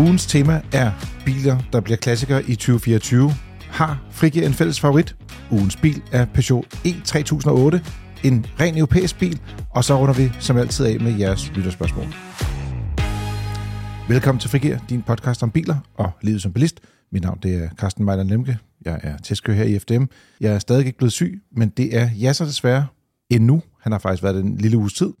Ugens tema er biler, der bliver klassikere i 2024. Har Frigge en fælles favorit? Ugens bil er Peugeot E3008, en ren europæisk bil, og så runder vi som altid af med jeres lytterspørgsmål. Velkommen til Frigir, din podcast om biler og livet som bilist. Mit navn det er Carsten Mejler Lemke. Jeg er testkører her i FDM. Jeg er stadig ikke blevet syg, men det er Jasser desværre endnu. Han har faktisk været en lille uges tid.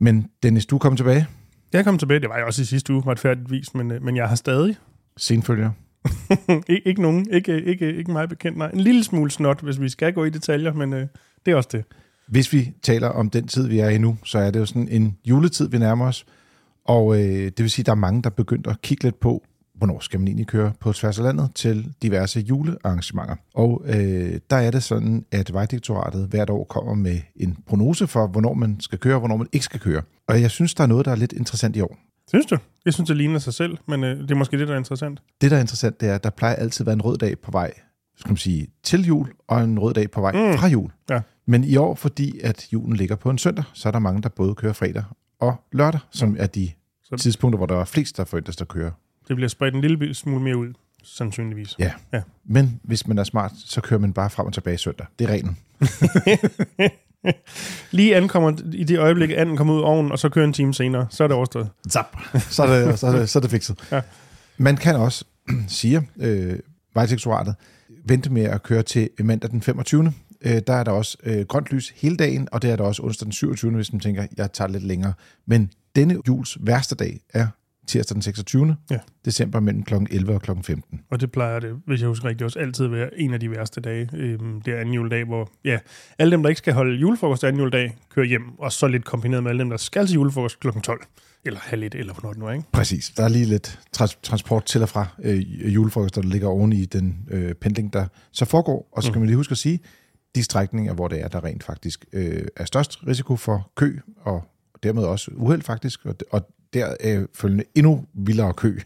Men Dennis, du er kommet tilbage. Jeg kom tilbage, det var jeg også i sidste uge, retfærdigvis, men, øh, men jeg har stadig. Senfølger. Ik- ikke nogen, ikke, ikke, ikke mig bekendt, nej. En lille smule snot, hvis vi skal gå i detaljer, men øh, det er også det. Hvis vi taler om den tid, vi er i nu, så er det jo sådan en juletid, vi nærmer os. Og øh, det vil sige, at der er mange, der er begyndt at kigge lidt på, hvornår skal man egentlig køre på tværs af landet til diverse julearrangementer. Og øh, der er det sådan, at Vejdirektoratet hvert år kommer med en prognose for, hvornår man skal køre og hvornår man ikke skal køre. Og jeg synes, der er noget, der er lidt interessant i år. Synes du? Jeg synes, det ligner sig selv, men øh, det er måske det, der er interessant. Det, der er interessant, det er, at der plejer altid at være en rød dag på vej skal man sige, til jul, og en rød dag på vej mm. fra jul. Ja. Men i år, fordi at julen ligger på en søndag, så er der mange, der både kører fredag og lørdag, som er de Så- tidspunkter, hvor der er flest, der forventes at køre. Det bliver spredt en lille smule mere ud, sandsynligvis. Ja. Ja. Men hvis man er smart, så kører man bare frem og tilbage søndag. Det er reglen. Lige ankommer i det øjeblik, at anden kommer ud af ovnen, og så kører en time senere, så er det overstået. Zap. Så er det, så er det, så er det fikset. Ja. Man kan også, siger øh, Vejdirektoratet, vente med at køre til mandag den 25. Øh, der er der også øh, grønt lys hele dagen, og det er der også onsdag den 27. hvis man tænker, jeg tager lidt længere. Men denne jules værste dag er tirsdag den 26. Ja. december mellem kl. 11 og kl. 15. Og det plejer det, hvis jeg husker rigtigt, også altid at være en af de værste dage. Øhm, det er anden juledag, hvor ja, alle dem, der ikke skal holde julefrokost anden juledag, kører hjem, og så lidt kombineret med alle dem, der skal til julefrokost kl. 12. Eller halv et, eller hvornår det nu er, ikke? Præcis. Der er lige lidt trans- transport til og fra øh, julefrokoster, der ligger oven i den øh, pendling, der så foregår. Og så skal man lige huske at sige, de strækninger, hvor det er, der rent faktisk øh, er størst risiko for kø, og dermed også uheld faktisk, og, og der er følgende endnu vildere kø.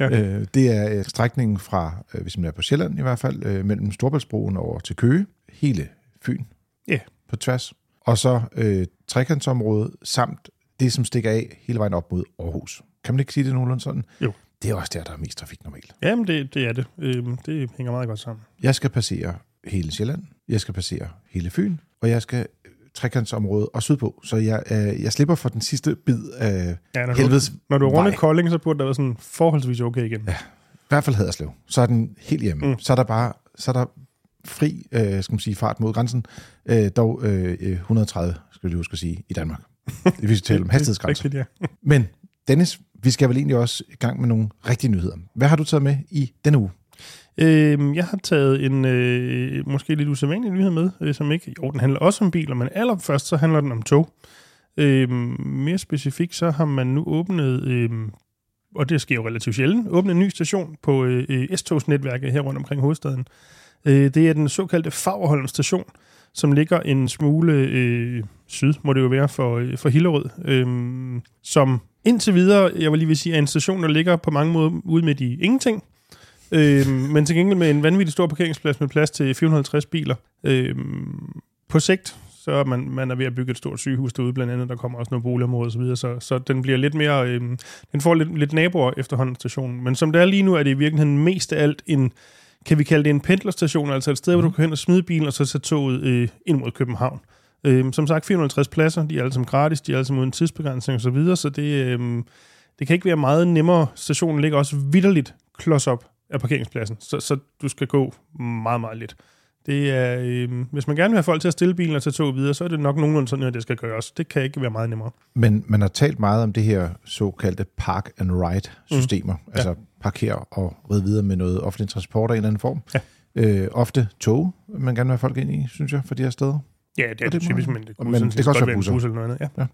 Ja. øh, det er øh, strækningen fra, øh, hvis man er på Sjælland i hvert fald, øh, mellem Storbæltsbroen over til Køge, hele Fyn Ja. på tværs, og så øh, trekantsområdet, samt det, som stikker af hele vejen op mod Aarhus. Kan man ikke sige det nogenlunde sådan? Jo. Det er også der, der er mest trafik normalt. Jamen, det, det er det. Øhm, det hænger meget godt sammen. Jeg skal passere hele Sjælland, jeg skal passere hele Fyn, og jeg skal øh, trekantsområdet og sydpå, så jeg, øh, jeg slipper for den sidste bid af Ja, når, helvedes du, når du er rundt i vej. Kolding, så burde der være sådan forholdsvis okay igen. Ja. I hvert fald Haderslev. Så er den helt hjemme. Mm. Så er der bare så er der fri øh, skal man sige, fart mod grænsen. Øh, dog øh, øh, 130, skal vi huske at sige, i Danmark. Det vil tale om hastighedsgrænser. Rigtigt, ja. Men Dennis, vi skal vel egentlig også i gang med nogle rigtige nyheder. Hvad har du taget med i denne uge? Øh, jeg har taget en øh, måske lidt usædvanlig nyhed med, øh, som ikke... Jo, den handler også om biler, men allerførst så handler den om tog. Øh, mere specifikt, så har man nu åbnet, Øh, og det sker jo relativt sjældent, åbnet en ny station på øh, øh, S-togsnetværket her rundt omkring hovedstaden. Øh, det er den såkaldte Fagerholm station, som ligger en smule øh, syd, må det jo være, for, øh, for Hillerød, øh, som indtil videre, jeg vil lige vil sige, er en station, der ligger på mange måder ude med de ingenting, øh, men til gengæld med en vanvittig stor parkeringsplads med plads til 450 biler. Øh, på sigt, så er man, man er ved at bygge et stort sygehus derude, blandt andet, der kommer også noget boligområde og så videre, så, så den bliver lidt mere, øh, den får lidt, lidt naboer efterhånden stationen. Men som det er lige nu, er det i virkeligheden mest af alt en, kan vi kalde det en pendlerstation, altså et sted, hvor du kan hen og smide bilen, og så sætte toget øh, ind mod København. Øh, som sagt, 450 pladser, de er alle sammen gratis, de er alle sammen uden tidsbegrænsning og så videre, så det, øh, det kan ikke være meget nemmere. Stationen ligger også vidderligt klods op af parkeringspladsen, så, så du skal gå meget, meget lidt. Det er, øh, hvis man gerne vil have folk til at stille bilen og tage toget videre, så er det nok nogenlunde sådan, at det skal gøres. Det kan ikke være meget nemmere. Men man har talt meget om det her såkaldte park and ride systemer, mm. altså parkere og ride videre med noget offentlig transport af en eller anden form. Ja. Øh, ofte tog, man gerne vil have folk ind i, synes jeg, for de her steder. Ja, det er Og det, typisk, men det, kunne men det kan også godt være en busser. bus eller noget andet. Ja.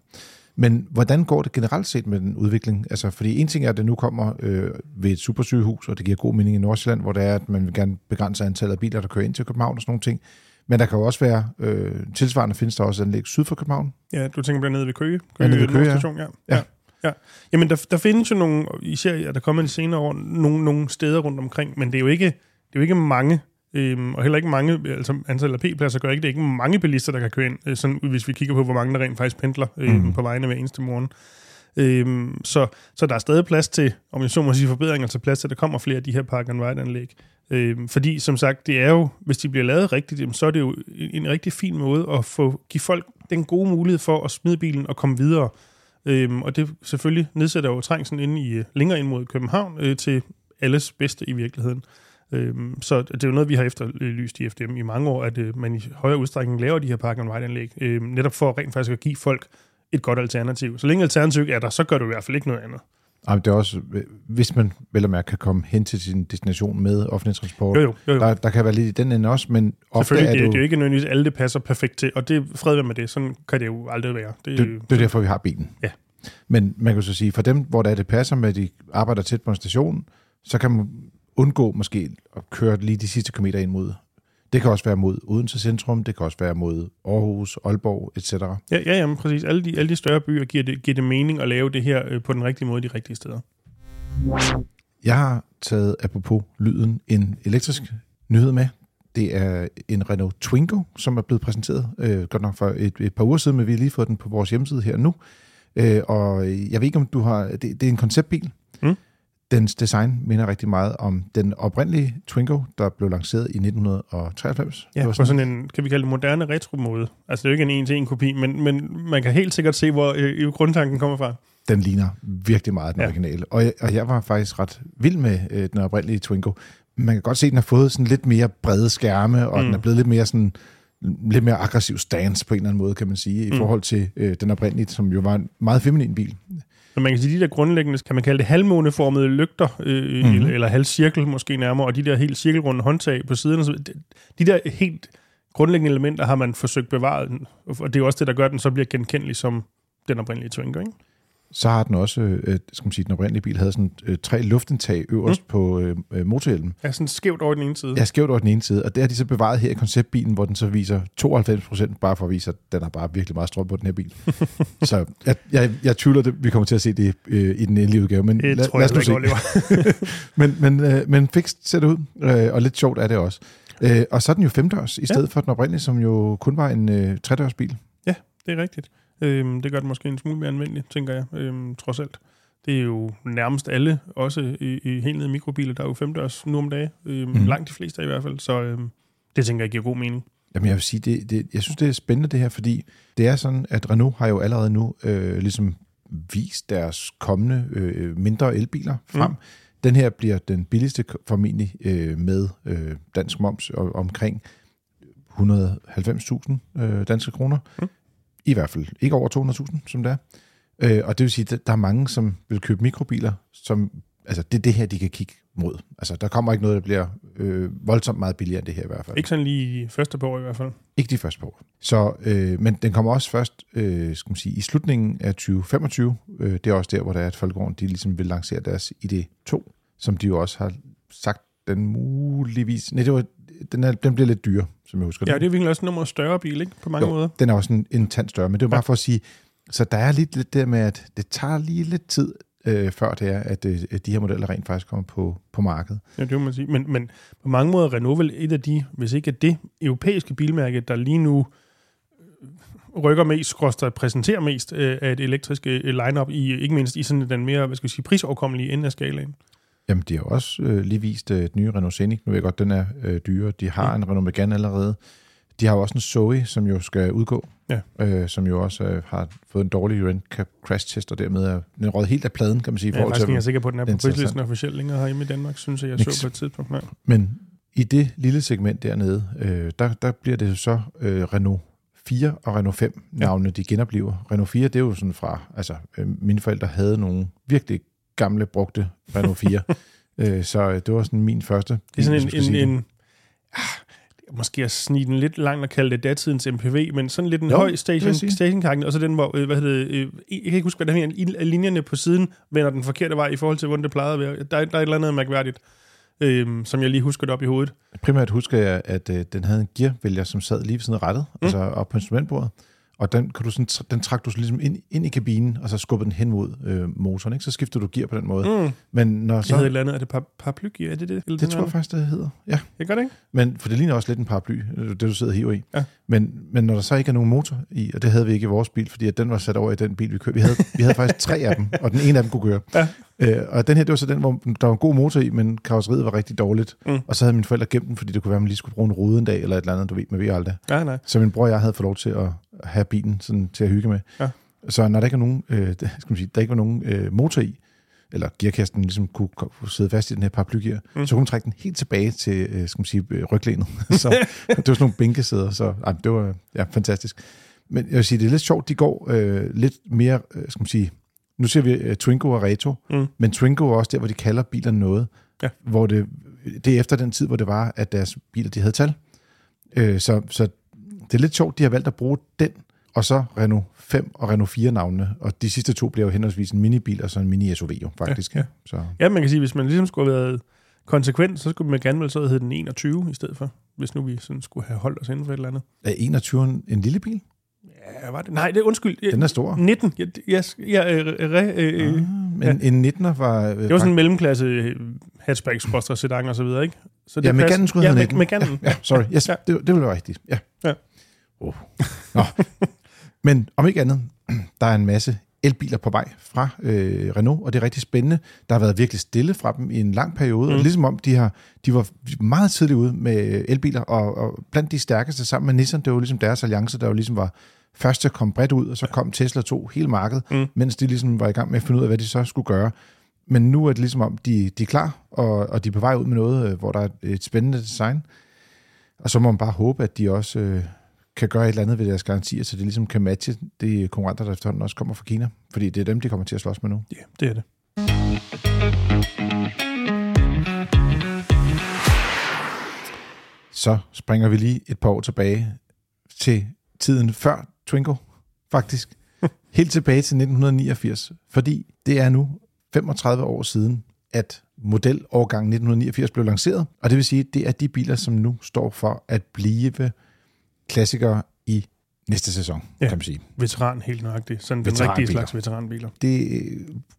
Men hvordan går det generelt set med den udvikling? Altså, fordi en ting er, at det nu kommer øh, ved et supersygehus, og det giver god mening i Nordsjælland, hvor det er, at man vil gerne begrænse antallet af biler, der kører ind til København og sådan nogle ting. Men der kan jo også være, øh, tilsvarende findes der også anlæg syd for København. Ja, du tænker blandt nede ved Køge? Ja, nede ved Køge, ja. Station, ja. Ja. ja. ja. Jamen, der, der findes jo nogle, især er der kommet de senere år, nogle, nogle steder rundt omkring, men det er jo ikke, det er jo ikke mange, øhm, og heller ikke mange, altså antallet af p-pladser gør ikke, det er ikke mange bilister, der kan køre ind, øh, sådan, hvis vi kigger på, hvor mange der rent faktisk pendler øh, mm. på vejene hver eneste morgen. Øhm, så, så der er stadig plads til, om jeg så må sige forbedringer, til plads til, at der kommer flere af de her park and ride anlæg. Øhm, fordi som sagt, det er jo, hvis de bliver lavet rigtigt, så er det jo en, en rigtig fin måde at få give folk den gode mulighed for at smide bilen og komme videre. Øhm, og det selvfølgelig nedsætter jo trængslen inde i, øh, længere ind mod København øh, til alles bedste i virkeligheden. Øhm, så det er jo noget, vi har efterlyst i FDM i mange år, at øh, man i højere udstrækning laver de her park and ride anlæg, øh, netop for rent faktisk at give folk et godt alternativ. Så længe alternativ er der, så gør du i hvert fald ikke noget andet. Ej, det er også, hvis man vel og mærke kan komme hen til sin destination med offentlig transport, Jo, jo, jo, jo. Der, der kan være lidt i den ende også, men ofte er det, det, det, jo, er jo ikke nødvendigvis alle, det passer perfekt til, og det fred med det. Sådan kan det jo aldrig være. Det, det, det er derfor, vi har bilen. Ja. Men man kan så sige, for dem, hvor det, er, det passer med, at de arbejder tæt på en station, så kan man undgå måske at køre lige de sidste kilometer ind mod. Det kan også være mod Odense Centrum, det kan også være mod Aarhus, Aalborg, etc. Ja, ja jamen, præcis. Alle de, alle de større byer giver det, giver det mening at lave det her øh, på den rigtige måde de rigtige steder. Jeg har taget, apropos lyden, en elektrisk nyhed med. Det er en Renault Twingo, som er blevet præsenteret, øh, godt nok for et, et par uger siden, men vi har lige fået den på vores hjemmeside her nu. Øh, og jeg ved ikke, om du har... Det, det er en konceptbil. Mm. Dens design minder rigtig meget om den oprindelige Twingo, der blev lanceret i 1993. Ja, Det var på sådan en, kan vi kalde det moderne retro-måde. Altså, det er jo ikke en en-til-en kopi, men, men man kan helt sikkert se, hvor øh, grundtanken kommer fra. den ligner virkelig meget den ja. originale. Og jeg, og jeg var faktisk ret vild med øh, den oprindelige Twingo. Man kan godt se, at den har fået sådan lidt mere brede skærme, og mm. den er blevet lidt mere sådan lidt mere aggressiv stance på en eller anden måde, kan man sige, i Mm. forhold til øh, den oprindelige, som jo var en meget feminin bil. Men man kan sige, de der grundlæggende, kan man kalde det halvmåneformede lygter, øh, Mhm. mm-hmm. eller, eller halvcirkel måske nærmere, og de der helt cirkelrunde håndtag på siderne, så de, de der helt grundlæggende elementer har man forsøgt bevaret, og det er også det, der gør, at den så bliver genkendelig som den oprindelige Twingo, ikke? Så har den også, øh, skal man sige, den oprindelige bil havde sådan øh, tre luftindtag øverst mm. på øh, øh, motorhjelmen. Ja, sådan skævt over den ene side. Ja, skævt over den ene side, og det har de så bevaret her i konceptbilen, hvor den så viser 92 procent, bare for at vise, at den har bare virkelig meget strøm på den her bil. så jeg, jeg, jeg tvivler, det, vi kommer til at se det øh, i den endelige udgave, men Det lad, tror lad jeg os nu se. men, men, øh, men fikst ser det ud, øh, og lidt sjovt er det også. Øh, og så er den jo femdørs, i stedet for den oprindelige, som jo kun var en øh, tredørs bil. Det er rigtigt. Øhm, det gør det måske en smule mere anvendeligt, tænker jeg, øhm, trods alt. Det er jo nærmest alle, også i, i helt nede mikrobiler, der er jo femdørs nu om dagen. Øhm, mm. Langt de fleste i hvert fald, så øhm, det tænker jeg giver god mening. Jamen jeg vil sige, det, det, jeg synes, det er spændende det her, fordi det er sådan, at Renault har jo allerede nu øh, ligesom vist deres kommende øh, mindre elbiler frem. Mm. Den her bliver den billigste formentlig øh, med øh, dansk moms og omkring 190.000 øh, danske kroner. Mm. I hvert fald ikke over 200.000, som det er. Øh, og det vil sige, at der er mange, som vil købe mikrobiler, som, altså det er det her, de kan kigge mod. Altså der kommer ikke noget, der bliver øh, voldsomt meget billigere end det her i hvert fald. Ikke sådan lige første par år i hvert fald. Ikke de første par år. Så, øh, men den kommer også først øh, skal man sige, i slutningen af 2025. Øh, det er også der, hvor der er, at Folkevogn de ligesom vil lancere deres ID2, som de jo også har sagt, den muligvis... Nej, det var, den, er, den bliver lidt dyre, som jeg husker Ja, det er virkelig også en nummer større bil, ikke? På mange jo, måder. den er også en, en tand større, men det er jo Ja. bare for at sige, så der er lidt, lidt der med, at det tager lige lidt tid, øh, før det er, at øh, de her modeller rent faktisk kommer på, på markedet. Ja, det må man sige. Men, men på mange måder er Renault vel et af de, hvis ikke er det europæiske bilmærke, der lige nu øh, rykker mest, skråstrej præsenterer mest øh, af et elektrisk øh, lineup i ikke mindst i sådan den mere, hvad skal jeg sige, prisoverkommelige ende af skalaen. Jamen, de har jo også øh, lige vist øh, et nye Renault Scenic. Nu ved jeg godt, den er øh, dyre. De har Mm. en Renault Megane allerede. De har jo også en Zoe, som jo skal udgå. Ja. Øh, som jo også øh, har fået en dårlig rent crash test, og dermed er den røget helt af pladen, kan man sige. i Jeg er faktisk ikke sikker på, at den er på prislisten officielt længere herhjemme i Danmark, synes jeg, jeg Niks. så på et tidspunkt. Nej. Men i det lille segment dernede, øh, der, der bliver det så øh, Renault 4 og Renault 5 navne, ja. de genoplever. Renault 4, det er jo sådan fra, altså øh, mine forældre havde nogle virkelig gamle, brugte Renault 4. øh, så øh, det var sådan min første. Det er sådan en, en, sige en ah, måske at snige den lidt langt og kalde det datidens MPV, men sådan lidt en Jo, høj det station, stationkakken, og så den, hvor, øh, hvad hedder det, øh, jeg kan ikke huske, hvad her, i- linjerne på siden vender den forkerte vej i forhold til, hvordan det plejede at være. Der, er- der er et eller andet mærkværdigt, øhm, som jeg lige husker det op i hovedet. Primært husker jeg, at øh, den havde en gearvælger, som sad lige ved siden af rettet, mm. altså op på instrumentbordet. Og den, kan du sådan, den trak du så ligesom ind, ind i kabinen, og så skubbede den hen mod øh, motoren. Ikke? Så skifter du gear på den måde. Mm. Men når Det så... hedder et eller andet. Er det par, paraplygear? Er det det? Eller Det tror jeg faktisk, det hedder. Ja, Jeg gør det ikke? men, for det ligner også lidt en paraply, øh, det du sidder og hiver i. Ja. Men, men når der så ikke er nogen motor i, og det havde vi ikke i vores bil, fordi at den var sat over i den bil, vi kørte. Vi havde, vi havde faktisk tre af dem, og den ene af dem kunne køre. Ja. Øh, og den her, det var så den, hvor der var en god motor i, men karosseriet var rigtig dårligt. Mm. Og så havde mine forældre gemt den, fordi det kunne være, at man lige skulle bruge en rode en dag, eller et eller andet, du ved, man ved aldrig. Nej, nej. Så min bror og jeg havde fået lov til at have bilen sådan, til at hygge med. Ja. Så når der ikke var nogen, øh, skal man sige, der ikke var nogen øh, motor i, eller gearkasten ligesom kunne, kunne sidde fast i den her paraplygear, Mm. så kunne man trække den helt tilbage til, øh, skal man sige, øh, ryglænet. så det var sådan nogle bænkesæder, så ej, det var ja, fantastisk. Men jeg vil sige, det er lidt sjovt, de går øh, lidt mere, øh, skal man sige, nu ser vi øh, Twingo og Reto, Mm. men Twingo er også der, hvor de kalder bilerne noget. Ja. Hvor det, det er efter den tid, hvor det var, at deres biler de havde tal. Øh, så, så det er lidt sjovt, de har valgt at bruge den, og så Renault 5 og Renault 4 navnene. Og de sidste to bliver jo henholdsvis en minibil og så en mini-SUV jo, faktisk. Ja, ja. Så, Ja, man kan sige, hvis man ligesom skulle have været konsekvent, så skulle man gerne vel så hedde den 21 i stedet for, hvis nu vi sådan skulle have holdt os inden for et eller andet. er 21 en, en lille bil? Ja, var det? Nej, det er undskyld. Den er stor. 19. Ja, yes, ja, øh, re, øh, Ah, øh, men en 19'er var... Øh, det var sådan en mellemklasse øh, hatchback, skråstre, sedan og så videre, ikke? Så Ja, Meganen skulle ja, hedde med, 19. Meganen. Ja, sorry. Yes, Ja. ja. det, det ville være rigtigt. Ja. Ja. Oh. Nå. Men om ikke andet, der er en masse elbiler på vej fra øh, Renault, og det er rigtig spændende. Der har været virkelig stille fra dem i en lang periode, mm. og ligesom om de, har, de var meget tidligt ude med elbiler, og, og blandt de stærkeste sammen med Nissan, det var jo ligesom deres alliance, der jo ligesom var først til at komme bredt ud, og så kom Tesla to hele markedet, Mm. mens de ligesom var i gang med at finde ud af, hvad de så skulle gøre. Men nu er det ligesom om, de, de er klar, og, og de er på vej ud med noget, øh, hvor der er et spændende design. Og så må man bare håbe, at de også øh, kan gøre et eller andet ved deres garantier, så de ligesom kan matche de konkurrenter, der efterhånden også kommer fra Kina. Fordi det er dem, de kommer til at slås med nu. Ja, det er det. Så springer vi lige et par år tilbage til tiden før Twingo, faktisk. Helt tilbage til 1989, fordi det er nu 35 år siden, at modelårgang 1989 blev lanceret, og det vil sige, det er de biler, som nu står for at blive klassikere i næste sæson, Ja. kan man sige. Veteran helt nøjagtigt. Sådan den rigtige slags veteranbiler. Det,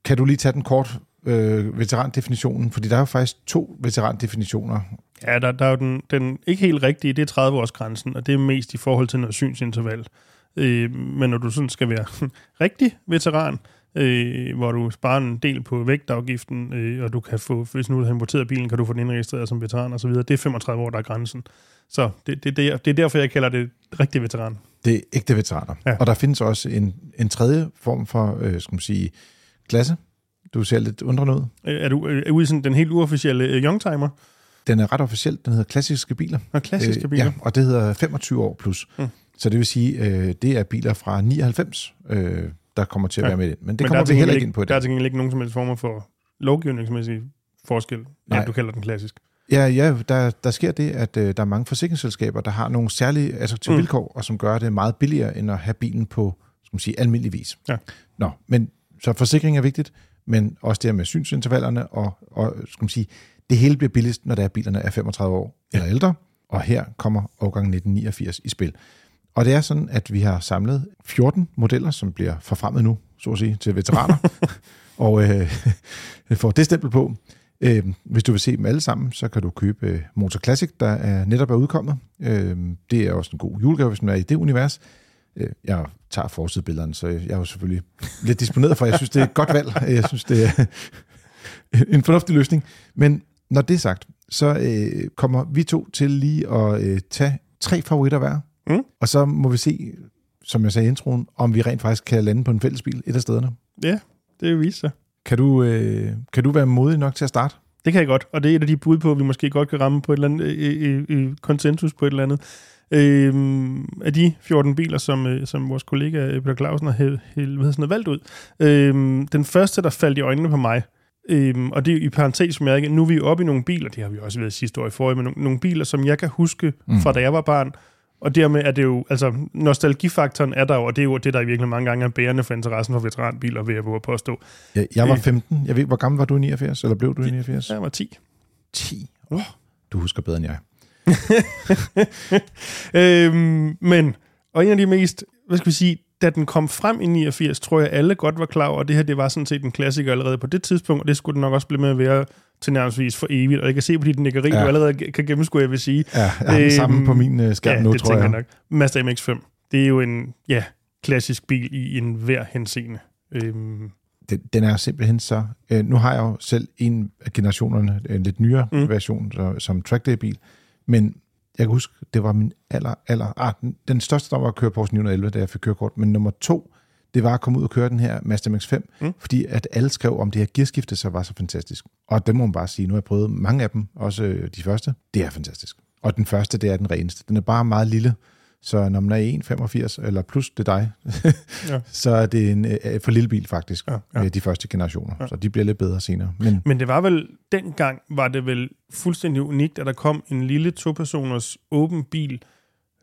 kan du lige tage den kort øh, veterandefinitionen? Fordi der er jo faktisk to veterandefinitioner. Ja, der, der er jo den, den ikke helt rigtige, det er 30 års grænsen, og det er mest i forhold til noget synsinterval. Øh, men når du sådan skal være rigtig veteran, øh, hvor du sparer en del på vægtafgiften, øh, og du kan få, hvis nu du har importeret bilen, kan du få den indregistreret som veteran og så videre. Det er 35 år, der er grænsen. Så det, det, det, er- det er derfor, jeg kalder det rigtig veteran. Det er ægte veteraner. Ja. Og der findes også en, en tredje form for, øh, skal man sige, klasse. Du ser lidt undrende ud. Øh, er du øh, ude i sådan den helt uofficielle øh, youngtimer? Den er ret officiel. Den hedder klassiske biler. Og klassiske biler? Ja, og det hedder 25 år plus. Mm. Så det vil sige, øh, det er biler fra 99, øh, der kommer til at Ja. være med det. Men det Men er kommer vi heller ikke ind på i Der er dag. til gengæld ikke nogen som helst former for lovgivningsmæssig forskel, ja, Nej. du kalder den klassisk. Ja, ja der, der sker det, at øh, der er mange forsikringsselskaber, der har nogle særlige attraktive Mm. vilkår, og som gør det meget billigere, end at have bilen på skal man sige, almindelig vis. Ja. Nå, men så forsikring er vigtigt, men også det her med synsintervallerne, og, og skal man sige, det hele bliver billigst, når der er bilerne er 35 år ja. eller ældre, og her kommer årgang 1989 i spil. Og det er sådan, at vi har samlet 14 modeller, som bliver forfremmet nu, så at sige, til veteraner, og øh, får det stempel på. Øh, hvis du vil se dem alle sammen, så kan du købe øh, Motor Classic, der er netop er udkommet. Øh, det er også en god julegave, hvis man er i det univers. Øh, jeg tager forsidebillederne, så jeg er jo selvfølgelig lidt disponeret for, jeg synes, det er et godt valg. Jeg synes, det er en fornuftig løsning. Men når det er sagt, så øh, kommer vi to til lige at øh, tage tre favoritter hver. Mm. Og så må vi se, som jeg sagde i introen, om vi rent faktisk kan lande på en fælles bil et af stederne. Ja, det er vist sig. Kan du, øh, kan du være modig nok til at starte? Det kan jeg godt, og det er et af de bud på, at vi måske godt kan ramme på et eller andet i, i, i konsensus på et eller andet. Øhm, af de 14 biler, som, øh, som vores kollega øh, Peter Clausen har hæ- hæ- hvad sådan noget, valgt ud. Øhm, den første, der faldt i øjnene på mig, øhm, og det er i parentes bemærket, nu er vi oppe i nogle biler, det har vi også været sidste år i forrige, men nogle, nogle biler, som jeg kan huske Mm. fra da jeg var barn, og dermed er det jo, altså nostalgifaktoren er der jo, og det er jo det, der i virkelig mange gange er bærende for interessen for veteranbiler, vil jeg våge at påstå. Jeg, jeg var Øh. 15. Jeg ved, hvor gammel var du i 89? Eller blev du i 89? Jeg var 10. 10. Oh, du husker bedre end jeg. øhm, men, og en af de mest hvad skal vi sige, da den kom frem i 89, tror jeg alle godt var klar over, at det her det var sådan set en klassiker allerede på det tidspunkt, og det skulle den nok også blive med at være til nærmest for evigt. Og jeg kan se på dit nikkeri, ja. Du allerede kan gennemskue, jeg vil sige. Ja, jeg har Øhm, på min øh, skærm ja, nu, det tror jeg. jeg nok. Mazda MX-5, det er jo en ja, klassisk bil i en hver henseende. Øhm, Den, den er simpelthen så... Øh, nu har jeg jo selv en af generationerne, en lidt nyere mm. version, så, som trackday-bil, men jeg kan huske, det var min aller, aller... Ah, den, den største drøm var at køre Porsche 911, da jeg fik kørekort, men nummer to, det var at komme ud og køre den her Mazda MX-5, Mm. fordi at alle skrev om det her gearskifte, så var så fantastisk. Og det må man bare sige, nu har jeg prøvet mange af dem, også øh, de første, det er fantastisk. Og den første, det er den reneste. Den er bare meget lille, så når man er 1,85 eller plus det er dig, Ja. så er det en øh, for lille bil faktisk, Ja, ja, ja. de første generationer. Ja. Så de bliver lidt bedre senere. Men Men det var vel, dengang var det vel fuldstændig unikt, at der kom en lille to-personers åben bil,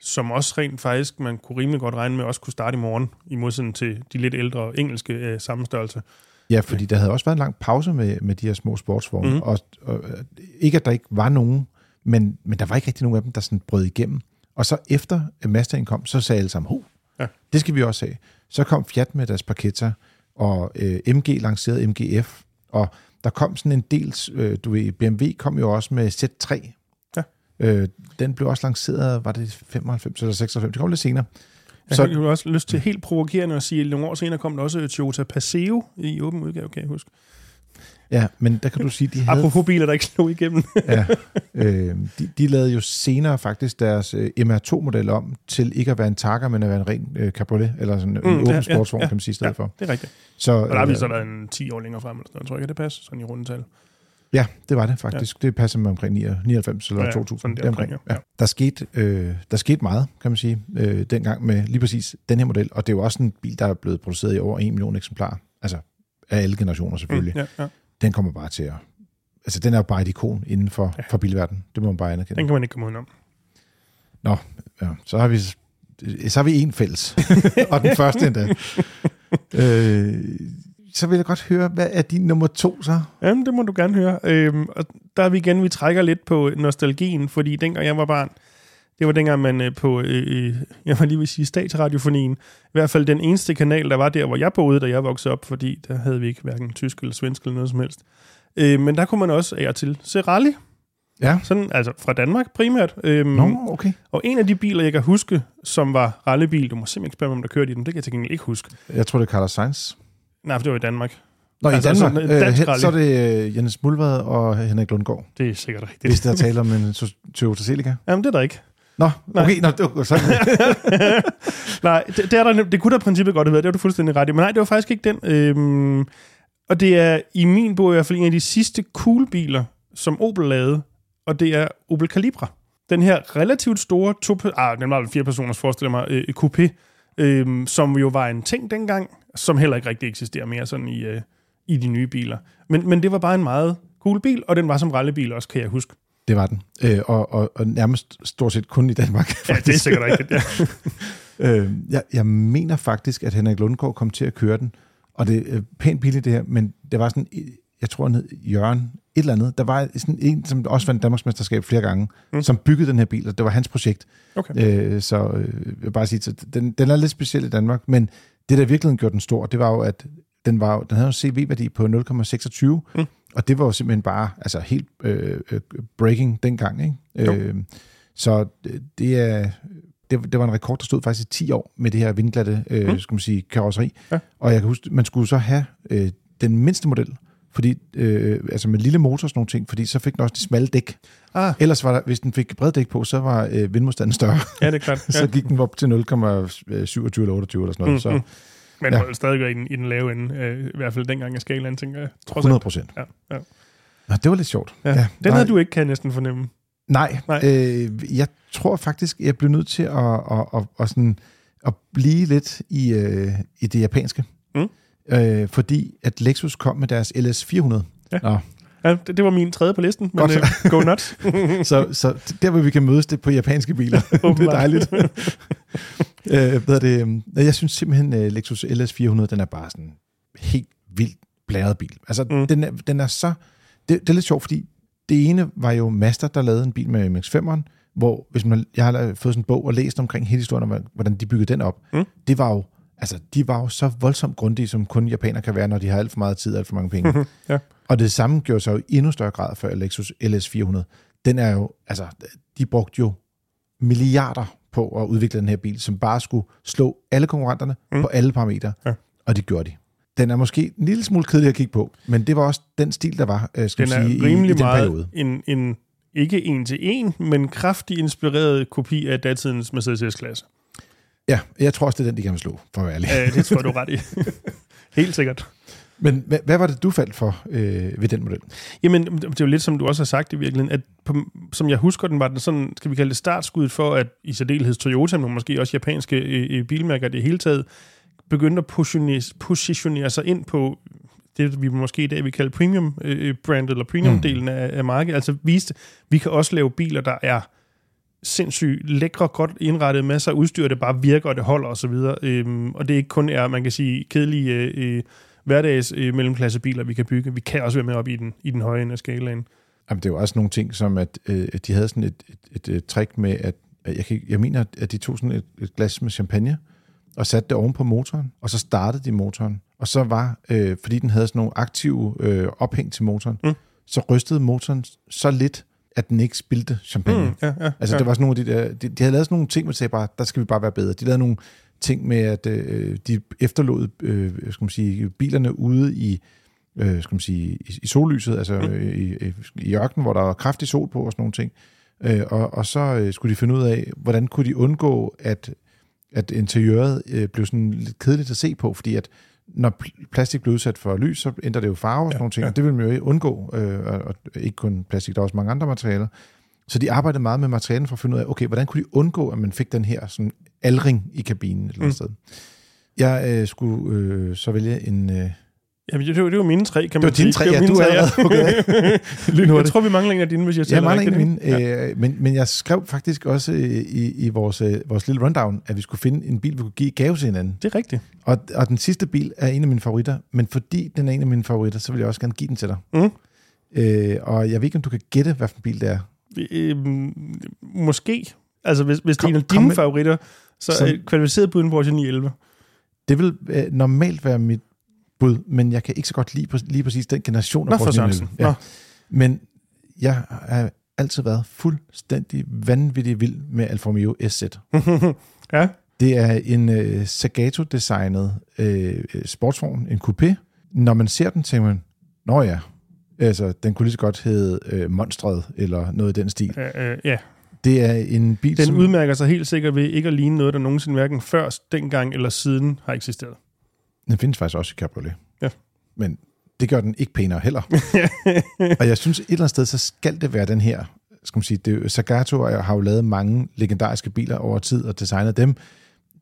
som også rent faktisk, man kunne rimelig godt regne med, også kunne starte i morgen, i modsætning til de lidt ældre engelske øh, samme størrelse. ja, fordi der havde også været en lang pause med, med de her små sportsvogne. Mm. Og, og, øh, ikke at der ikke var nogen, men, men der var ikke rigtig nogen af dem, der sådan brød igennem. Og så efter Mazdaen kom, så sagde alle sammen, Ho, Ja. det skal vi også have. Så kom Fiat med deres Parketta, og øh, MG lancerede MGF, og der kom sådan en del, øh, du ved, BMW kom jo også med Z3. Ja. Øh, den blev også lanceret, var det 95 eller 96? Det kom lidt senere. Jeg Så- så, har også lyst til helt provokerende at sige, at nogle år senere kom der også Toyota Paseo i åben udgave, kan jeg huske. Ja, men der kan du sige, de havde Apropos biler, der ikke slog igennem. ja, øh, de, de lavede jo senere faktisk deres øh, MR2-model om til ikke at være en Targa, men at være en ren øh, cabriolet, eller sådan en Mm, mm, åben ja, sportsvogn, ja, kan man sige i stedet ja. for. Det er rigtigt. Så, Og der er vi øh, så der en 10 år længere frem, eller sådan noget. Jeg tror ikke, det passer sådan i rundetal. Ja, det var det faktisk. Ja. Det passer med omkring 99 eller Ja, ja, ja, 2000. sådan der omkring, ja. ja. Der, skete, øh, der skete meget, kan man sige, øh, dengang med lige præcis den her model. Og det er jo også en bil, der er blevet produceret i over 1 million eksemplarer. Altså af alle generationer selvfølgelig. Mm. Mm, ja, ja. Den kommer bare til at... Altså, den er bare et ikon inden for, Ja. for bilverdenen. Det må man bare anerkende. Den kan man ikke komme udenom. Ja, så har vi så har vi en fælles. og den første endda. øh, så vil jeg godt høre, hvad er din nummer to så? Jamen, det må du gerne høre. Øhm, og der er vi igen, vi trækker lidt på nostalgien, fordi dengang jeg var barn, det var dengang man øh, på, øh, jeg var lige vil sige statsradiofonien, i hvert fald den eneste kanal, der var der, hvor jeg boede, da jeg voksede op, fordi der havde vi ikke hverken tysk eller svensk eller noget som helst. Øh, men der kunne man også af og til se rally, Ja. sådan, altså fra Danmark primært. Øhm, Nå, okay. Og en af de biler, jeg kan huske, som var rallybil, du må simpelthen ikke spørge mig, om der kørte i den, det kan jeg til gengæld ikke huske. Jeg tror, det er Carlos Sainz. Nej, for det var i Danmark. Nå, Altså, i Danmark. dansk Øh, så er det øh, Jens Mulvad og Henrik Lundgaard. Det er sikkert rigtigt. Hvis der taler om en To- Toyota Celica. Jamen, det er der ikke. Nå, Nej. okay. Nå, det var sådan. Nej, det, det, er der, det kunne der i princippet godt have været, det var du fuldstændig ret i. Men nej, det var faktisk ikke den. Øhm, og det er i min bog i hvert fald en af de sidste cool biler, som Opel lavede, og det er Opel Calibra. Den her relativt store, to, ah, den var fire personers, forestiller mig, øh, coupé, øhm, som jo var en ting dengang, som heller ikke rigtig eksisterer mere sådan i, øh, i de nye biler. Men, men det var bare en meget cool bil, og den var som rallybil også, kan jeg huske. Det var den. Øh, og, og, og nærmest stort set kun i Danmark. Ja, det er sikkert rigtigt, ja. Øh, jeg, jeg mener faktisk, at Henrik Lundgaard kom til at køre den, og det er pænt billigt det her, men det var sådan, jeg tror han hed Jørgen, et eller andet. Der var sådan en, som også vandt Danmarksmesterskab flere gange, mm. som byggede den her bil, og det var hans projekt. Okay. Øh, så øh, jeg vil bare sige, så den, den er lidt speciel i Danmark, men det, der virkelig gjorde den stor, det var jo, at den, var, den havde en CV-værdi på 0,26, Mm. og det var jo simpelthen bare altså helt øh, øh, breaking dengang. Ikke? Jo. Øh, så det- er det, det var en rekord, der stod faktisk i 10 år med det her vindglatte, øh, Mm. skal man sige, karosseri. Ja. Og jeg kan huske, man skulle så have øh, den mindste model, fordi, øh, altså med lille motor og sådan nogle ting, fordi så fik den også de smalle dæk. Ah, Ellers var der, hvis den fik brede dæk på, så var øh, vindmodstanden større. ja, det er klart. Ja. så gik den op til 0,27 eller 28 eller sådan noget. Mm, Så mm. Men Ja. ja. stadig i den, i den lave ende, øh, i hvert fald dengang af skalaen, tænker jeg. Trods 100 alt. procent. Ja, ja. Nå, det var lidt sjovt. Ja. Den nej, havde du ikke, kan jeg næsten fornemme. Nej, Nej. Øh, jeg tror faktisk, jeg blev nødt til at, at, at, at, sådan, at blive lidt i, øh, i det japanske. Mm. Øh, fordi at Lexus kom med deres LS400. Ja. Nå, Ja, det, det var min tredje på listen, men Godt. øh, go nuts. så, så der, hvor vi kan mødes, det på japanske biler. det er dejligt. øh, hvad er det, øhm, jeg synes simpelthen, at Lexus LS400, den er bare sådan helt vildt blæret bil. Altså, Mm. den, er, den er så... Det, det er lidt sjovt, fordi det ene var jo Mazda, der lavede en bil med MX-5'eren, hvor hvis man, jeg har fået sådan en bog og læst omkring hele historien om, hvordan de byggede den op. Mm. Det var jo, altså, de var jo så voldsomt grundige, som kun japaner kan være, når de har alt for meget tid og alt for mange penge. Ja. Og det samme gjorde sig jo i endnu større grad for Lexus LS400. Den er jo, altså, de brugte jo milliarder på at udvikle den her bil, som bare skulle slå alle konkurrenterne Mm. på alle parametre. Ja. Og det gjorde de. Den er måske en lille smule kedelig at kigge på, men det var også den stil, der var, øh, skal Den er sige, i, rimelig i den meget periode. en, en, ikke en til en, men kraftig inspireret kopi af datidens Mercedes S-klasse. Ja, jeg tror også, det er den, de kan slå, for at være ærlig. Ja, det tror jeg, du er ret i. Helt sikkert. Men hvad, hvad var det, du faldt for øh, ved den model? Jamen, det er jo lidt som du også har sagt i virkeligheden, at på, som jeg husker den, var den sådan, skal vi kalde det startskuddet for, at i særdeleshed Toyota, men måske også japanske øh, øh, bilmærker det hele taget, begyndte at positionere, positionere sig ind på det, vi måske i dag vil kalde premium øh, brand, eller premium-delen af, af markedet. Altså viste, vi kan også lave biler, der er sindssygt lækre, godt indrettet, masser af udstyr, det bare virker, og det holder osv. Øhm, og det ikke kun er, man kan sige, kedelige øh, hverdags øh, mellemklassebiler, vi kan bygge. Vi kan også være med op i den, i den høje ende af skalaen. Jamen, det var også nogle ting, som at, øh, at de havde sådan et, et, et, et trick med, at jeg, kan, jeg mener, at de tog sådan et, et glas med champagne, og satte det oven på motoren, og så startede de motoren. Og så var, øh, fordi den havde sådan nogle aktive øh, ophæng til motoren, Mm. så rystede motoren så lidt, at den ikke spildte champagne. Mm. ja, ja, Altså, ja. det var sådan nogle af de der... De, de havde lavet sådan nogle ting, de sagde bare, der skal vi bare være bedre. De lavede nogle ting med, at øh, de efterlod øh, skal man sige, bilerne ude i, øh, skal man sige, i, i sollyset, altså Mm. mm. i, i, i ørkenen, hvor der var kraftig sol på og sådan nogle ting. Øh, og, og så øh, skulle de finde ud af, hvordan kunne de undgå, at, at interiøret øh, blev sådan lidt kedeligt at se på, fordi at når pl- plastik blev udsat for lys, så ændrer det jo farve og sådan Ja, nogle ting, ja. og det vil man jo undgå, øh, og, og ikke kun plastik, der er også mange andre materialer. Så de arbejdede meget med materialen for at finde ud af, okay, hvordan kunne de undgå, at man fik den her sådan aldring i kabinen et eller andet Mm. sted. Jeg øh, skulle øh, så vælge en... Øh, Jamen, det, var, det var mine tre, kan Det man var dine tre, ja, du er allerede okay. jeg tror, vi mangler en af dine, hvis jeg Jeg tæller mangler en af mine, Ja. øh, men, men jeg skrev faktisk også øh, i, i vores, øh, vores lille rundown, at vi skulle finde en bil, vi kunne give gave til hinanden. Det er rigtigt. Og, og den sidste bil er en af mine favoritter, men fordi den er en af mine favoritter, så vil jeg også gerne give den til dig. Mm. Øh, og jeg ved ikke, om du kan gætte, hvad for en bil det er. Øhm, måske. Altså, hvis, hvis det er Kom- en af kom dine med- favoritter, så Så- er kvalificeret bud en Porsche 911. Det vil øh, normalt være mit bud, men jeg kan ikke så godt lide, lige præcis den generation Nå, af. 911. Ja. Men jeg har altid været fuldstændig vanvittig vild med Alfa Romeo SZ. Nå. ja. Det er en øh, Sagato-designet øh, sportsvogn, en coupé. Når man ser den, tænker man, nå ja, altså, den kunne lige så godt hedde øh, Monstret, eller noget i den stil. Øh, øh, ja. Det er en bil, Den som... udmærker sig helt sikkert ved ikke at ligne noget, der nogensinde hverken før, dengang eller siden har eksisteret. Den findes faktisk også i cabriolet. Ja. Men det gør den ikke pænere heller. og jeg synes, et eller andet sted, så skal det være den her, skal man sige, det, Sagato har jo lavet mange legendariske biler over tid og designet dem.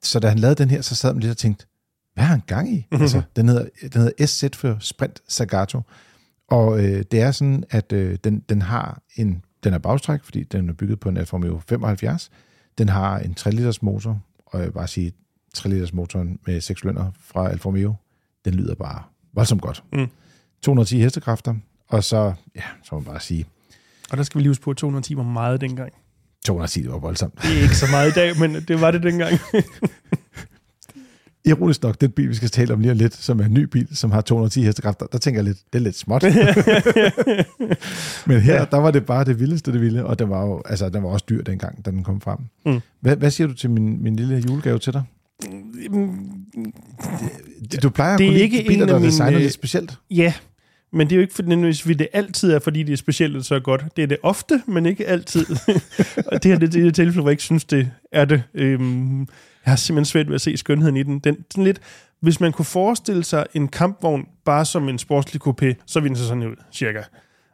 Så da han lavede den her, så sad man lidt og tænkte, hvad har han gang i? Mhm. altså, den, hedder, den hedder SZ for Sprint Sagato. Og øh, det er sådan, at øh, den, den har en, den er bagstræk, fordi den er bygget på en Alfa Romeo 75. Den har en 3 liters motor, og jeg vil bare sige, 3 liters motoren med 6 lønner fra Alfa Romeo, den lyder bare voldsomt godt. Mm. 210 hestekræfter, og så, ja, så må man bare sige, Og der skal vi lige huske på, at 210 var meget dengang. 210, det var voldsomt. Det er ikke så meget i dag, men det var det dengang. Ironisk nok, den bil, vi skal tale om lige om lidt, som er en ny bil, som har 210 hestekræfter, der tænker jeg lidt, det er lidt småt. Men her, der var det bare det vildeste, det vilde, og den var jo, altså, den var også dyr dengang, da den kom frem. Mm. Hvad, hvad siger du til min, min lille julegave til dig? Du plejer at Det er kunne lide biler, der er designet øh, lidt specielt. Ja, men det er jo ikke fordi det altid er, fordi det er specielt så godt. Det er det ofte, men ikke altid. og det her det, det er et tilfælde, hvor jeg ikke synes, det er det. Øhm, jeg har simpelthen svært ved at se skønheden i den. den sådan lidt, hvis man kunne forestille sig en kampvogn bare som en sportslig coupé, så ville den se sådan ud, cirka.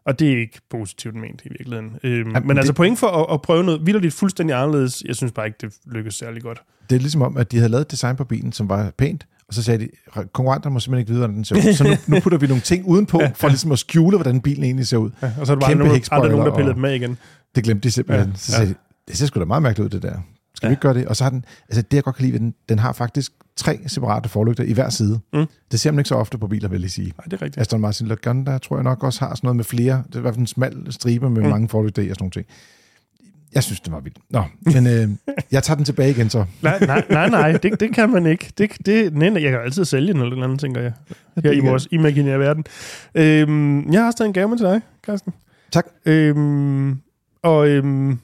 Og det er ikke positivt ment i virkeligheden. Øhm, Jamen, men det- altså point for at, at prøve noget vildt fuldstændig anderledes, jeg synes bare ikke, det lykkes særlig godt. Det er ligesom om, at de havde lavet et design på bilen, som var pænt, og så sagde de, konkurrenter må simpelthen ikke vide, hvordan den ser ud. Så nu, nu putter vi nogle ting udenpå, for ligesom at skjule, hvordan bilen egentlig ser ud. Ja, og så er der bare nogen, nogen, der pillede og- dem af igen. Det glemte de simpelthen. Ja, Ja, så sagde de, det ser sgu da meget mærkeligt ud, det der. Skal ja. vi ikke gøre det? Og så har den, altså det jeg godt kan lide den, den har faktisk tre separate forlygter i hver side. Mm. Det ser man ikke så ofte på biler, vil jeg sige. Nej, det er rigtigt. Aston Martin Lagonda tror jeg nok også har sådan noget med flere, det er i hvert fald en smal stribe med Mm. mange forlygter i og sådan nogle ting. Jeg synes, det var vildt. Nå, men øh, jeg tager den tilbage igen så. Nej, nej, nej, nej det, det kan man ikke. Det, det, nej, jeg kan altid sælge den eller noget andet, tænker jeg. Her i vores imaginære verden. Øhm, jeg har også taget en gave med til dig, Carsten. Tak. Øhm, og øhm,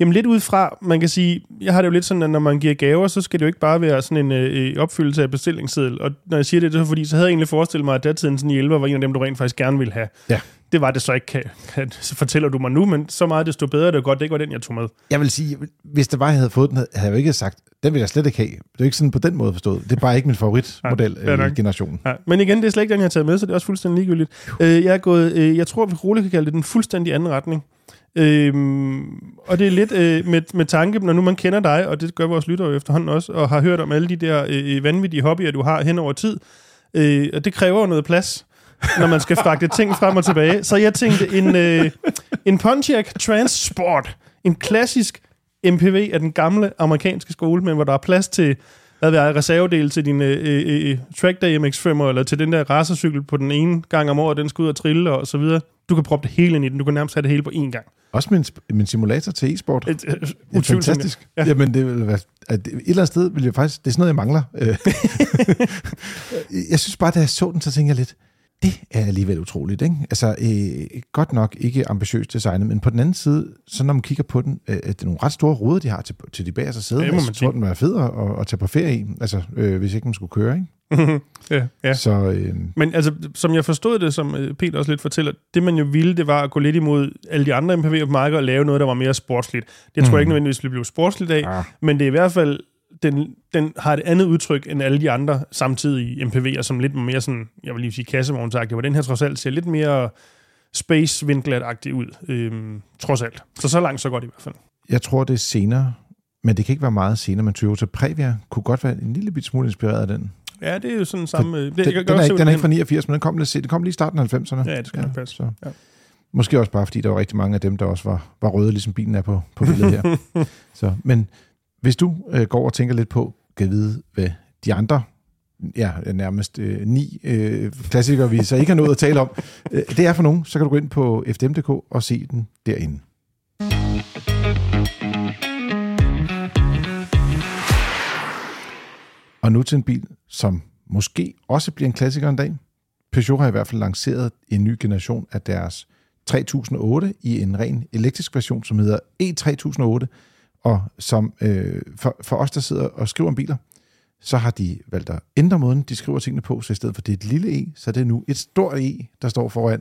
jamen lidt ud fra, man kan sige, jeg har det jo lidt sådan, at når man giver gaver, så skal det jo ikke bare være sådan en øh, opfyldelse af bestillingsseddel. Og når jeg siger det, er fordi, så havde jeg egentlig forestillet mig, at datiden sådan i 11 var en af dem, du rent faktisk gerne ville have. Ja. Det var det så ikke, kan, kan, så fortæller du mig nu, men så meget desto bedre, det er godt, det ikke var den, jeg tog med. Jeg vil sige, hvis det var, jeg havde fået den, havde jeg jo ikke sagt, den vil jeg slet ikke have. Det er jo ikke sådan på den måde forstået. Det er bare ikke min favoritmodel Ja, i nok. generationen. Ja, men igen, det er slet ikke den, jeg har taget med, så det er også fuldstændig ligegyldigt. Øh, jeg er gået, øh, jeg tror, vi roligt kan kalde det den fuldstændig anden retning. Øhm, og det er lidt øh, med, med tanke, når nu man kender dig, og det gør vores lyttere jo efterhånden også, og har hørt om alle de der øh, øh vanvittige hobbyer, du har hen over tid. Øh, og det kræver jo noget plads, når man skal fragte ting frem og tilbage. Så jeg tænkte, en, øh, en Pontiac Transport, en klassisk MPV af den gamle amerikanske skole, men hvor der er plads til hvad ved jeg, reservedel til din øh, øh, øh, øh Trackday MX-5, eller til den der racercykel på den ene gang om året, den skal ud og trille og så videre. Du kan proppe det hele ind i den. Du kan nærmest have det hele på én gang. Også min, min simulator til e-sport. Et, øh, Det er fantastisk. Ja. Ja. Jamen, det vil være, at et eller andet sted vil jeg faktisk, det er sådan noget, jeg mangler. Øh, jeg synes bare, da jeg så den, så tænker jeg lidt, det er alligevel utroligt. Ikke? Altså, øh, godt nok ikke ambitiøst designet, men på den anden side, så når man kigger på den, øh, det er nogle ret store ruder, de har til, til de bagerste sæder. Det må man jeg tror, den var fed at, at, tage på ferie i, altså, øh, hvis ikke man skulle køre. Ikke? ja, ja. Så øh, Men altså, som jeg forstod det, som øh, Peter også lidt fortæller, det man jo ville, det var at gå lidt imod alle de andre MPV'er på markedet og lave noget, der var mere sportsligt. Det tror jeg ikke nødvendigvis ville blive sportsligt af, ah, men det er i hvert fald, den, den har et andet udtryk end alle de andre samtidige MPV'er, som lidt mere sådan, jeg vil lige sige kassevognsagtigt, hvor den her trods alt ser lidt mere space vindglat ud, øhm, trods alt. Så så langt, så godt i hvert fald. jeg tror, det er senere, men det kan ikke være meget senere, men Toyota Previa kunne godt være en lille bit smule inspireret af den. Ja, det er jo sådan samme... øh, Det, Den, jeg den, er ikke, den er ikke fra 89, men den kom, lidt, den kom lige i starten af 90'erne. Ja, det skal nok passe. Så. Ja. Måske også bare, fordi der var rigtig mange af dem, der også var, var røde, ligesom bilen er på, på billedet her. så, men hvis du øh, går og tænker lidt på, kan vide, hvad de andre, ja, nærmest øh, ni øh, klassikere, vi så ikke har nået at tale om, øh, det er for nogen, så kan du gå ind på fdm.dk og se den derinde. Og nu til en bil, som måske også bliver en klassiker en dag. Peugeot har i hvert fald lanceret en ny generation af deres 3008 i en ren elektrisk version, som hedder E3008, og som øh, for, for os, der sidder og skriver om biler, så har de valgt at ændre måden, de skriver tingene på, så i stedet for det er et lille E, så er det nu et stort E, der står foran.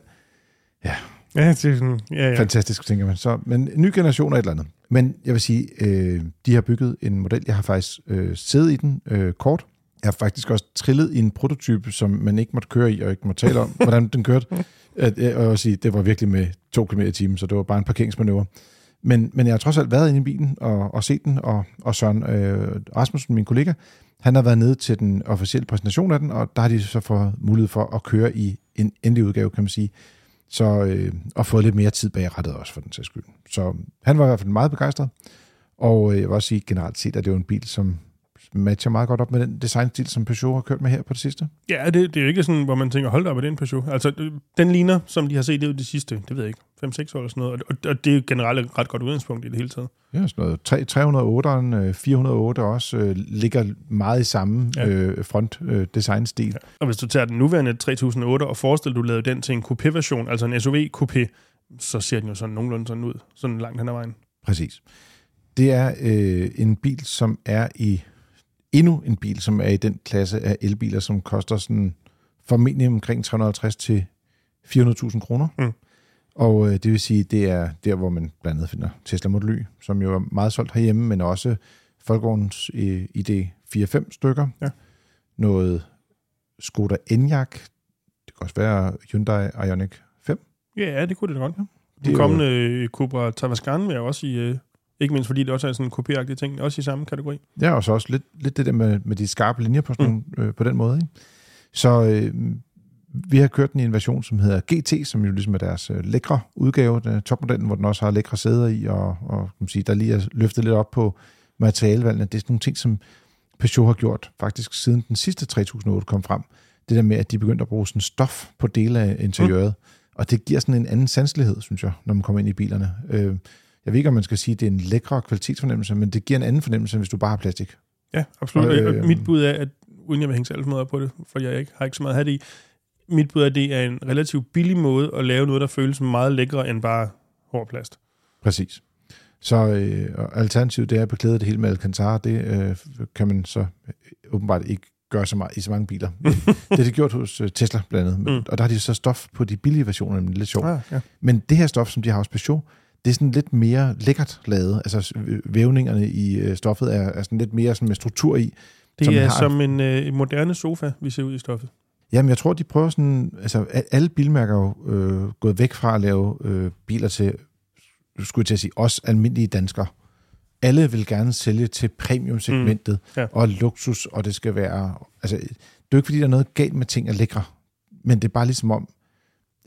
Ja, det er sådan... Ja, Ja. ja. Fantastisk, tænker man. Så, men en ny generation af et eller andet. Men jeg vil sige, øh, de har bygget en model. Jeg har faktisk øh, siddet i den øh, kort. Jeg har faktisk også trillet i en prototype, som man ikke måtte køre i, og ikke måtte tale om, hvordan den kørte. At, øh, og jeg vil sige, det var virkelig med 2 km i timen, så det var bare en parkeringsmanøvre. Men, men jeg har trods alt været inde i bilen og, og set den, og, og Søren øh, Rasmussen, min kollega, han har været nede til den officielle præsentation af den, og der har de så fået mulighed for at køre i en endelig udgave, kan man sige. Så, øh, og fået lidt mere tid bag rettet også, for den sags skyld. Så han var i hvert fald meget begejstret. Og øh, jeg vil også sige generelt set, at det er en bil, som matcher meget godt op med den designstil, som Peugeot har kørt med her på det sidste. Ja, det, det er jo ikke sådan, hvor man tænker, hold da op, er det en Peugeot? Altså, den ligner, som de har set det ud de sidste, det ved jeg ikke, 5-6 år eller sådan noget. Og, og det er jo generelt et ret godt udgangspunkt i det hele taget. Ja, sådan noget. Tre- 308'eren, øh, 408 også, øh, ligger meget i samme Ja. øh, front øh, designstil. Ja. Og hvis du tager den nuværende 3008 og forestiller, du lavede den til en coupé-version, altså en SUV-coupé, så ser den jo sådan nogenlunde sådan ud, sådan langt hen ad vejen. Præcis. Det er øh, en bil, som er i endnu en bil, som er i den klasse af elbiler, som koster sådan formentlig omkring 350 til 400.000 kroner. Mm. Og øh, det vil sige, det er der, hvor man blandt andet finder Tesla Model Y, som jo er meget solgt herhjemme, men også Folkevogns øh, ID 4-5 stykker. Ja. Noget Skoda Enyaq. Det kan også være Hyundai Ioniq 5. Ja, det kunne det da godt. Det Den er jo- kommende øh, Cupra Tavascan vil jeg også i, øh, ikke mindst fordi det også er sådan en kopiagtig ting, også i samme kategori. Ja, og så også lidt, lidt det der med, med de skarpe linjer på, sådan Mm. mm. øh, på den måde. Ikke? Så øh, vi har kørt den i en version, som hedder GT, som jo ligesom er deres øh, lækre udgave, den topmodellen, hvor den også har lækre sæder i, og, og kan man sige, der lige er løftet lidt op på materialevalgene. Det er sådan nogle ting, som Peugeot har gjort faktisk siden den sidste 3008 kom frem. Det der med, at de begyndte at bruge sådan stof på dele af interiøret. Mm. Og det giver sådan en anden sanselighed, synes jeg, når man kommer ind i bilerne. Øh, jeg ved ikke, om man skal sige, at det er en lækre kvalitetsfornemmelse, men det giver en anden fornemmelse, hvis du bare har plastik. Ja, absolut. Og, øh, mit bud er, at uden jeg vil hænge for meget på det, for jeg ikke, har ikke så meget at have det i, mit bud er, at det er en relativt billig måde at lave noget, der føles meget lækre end bare hård plast. Præcis. Så øh, alternativet det er at beklæde det hele med Alcantara. Det øh, kan man så øh, åbenbart ikke gøre så meget i så mange biler. det har de gjort hos øh, Tesla blandt andet. Mm. Og der har de så stof på de billige versioner, men det er lidt sjovt. Ah, ja. Men det her stof, som de har hos Peugeot, det er sådan lidt mere lækkert lavet. Altså vævningerne i øh, stoffet er, er sådan lidt mere sådan med struktur i. Det Som er har- som en, øh, en moderne sofa, vi ser ud i stoffet. Jamen, jeg tror, de prøver sådan... Altså, alle bilmærker er jo øh, gået væk fra at lave øh, biler til, skulle jeg til at sige, os almindelige danskere. Alle vil gerne sælge til premium-segmentet Mm, ja. og luksus, og det skal være... Altså, det er jo ikke, fordi der er noget galt med ting er lækre, men det er bare ligesom om...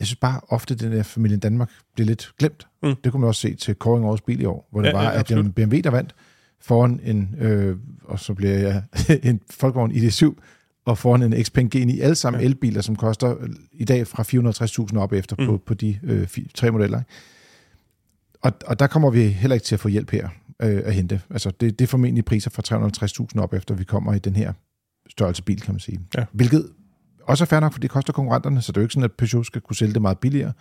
Jeg synes bare ofte, at den der familien Danmark bliver lidt glemt. Mm. Det kunne man også se til Koring Årets Bil i år, hvor det Ja, var, ja, at det var en BMW, der vandt foran en, øh, og så bliver jeg en Folkevogn ID7, og foran en Xpeng G9, alle sammen Ja. elbiler, som koster øh, i dag fra 460.000 op efter Mm. på, på de øh, tre modeller. Ikke? Og, og der kommer vi heller ikke til at få hjælp her øh, at hente. Altså det, det er formentlig priser fra 350.000 op efter, vi kommer i den her størrelse bil, kan man sige. Ja. Hvilket også er fair nok, for det koster konkurrenterne, så det er jo ikke sådan, at Peugeot skal kunne sælge det meget billigere.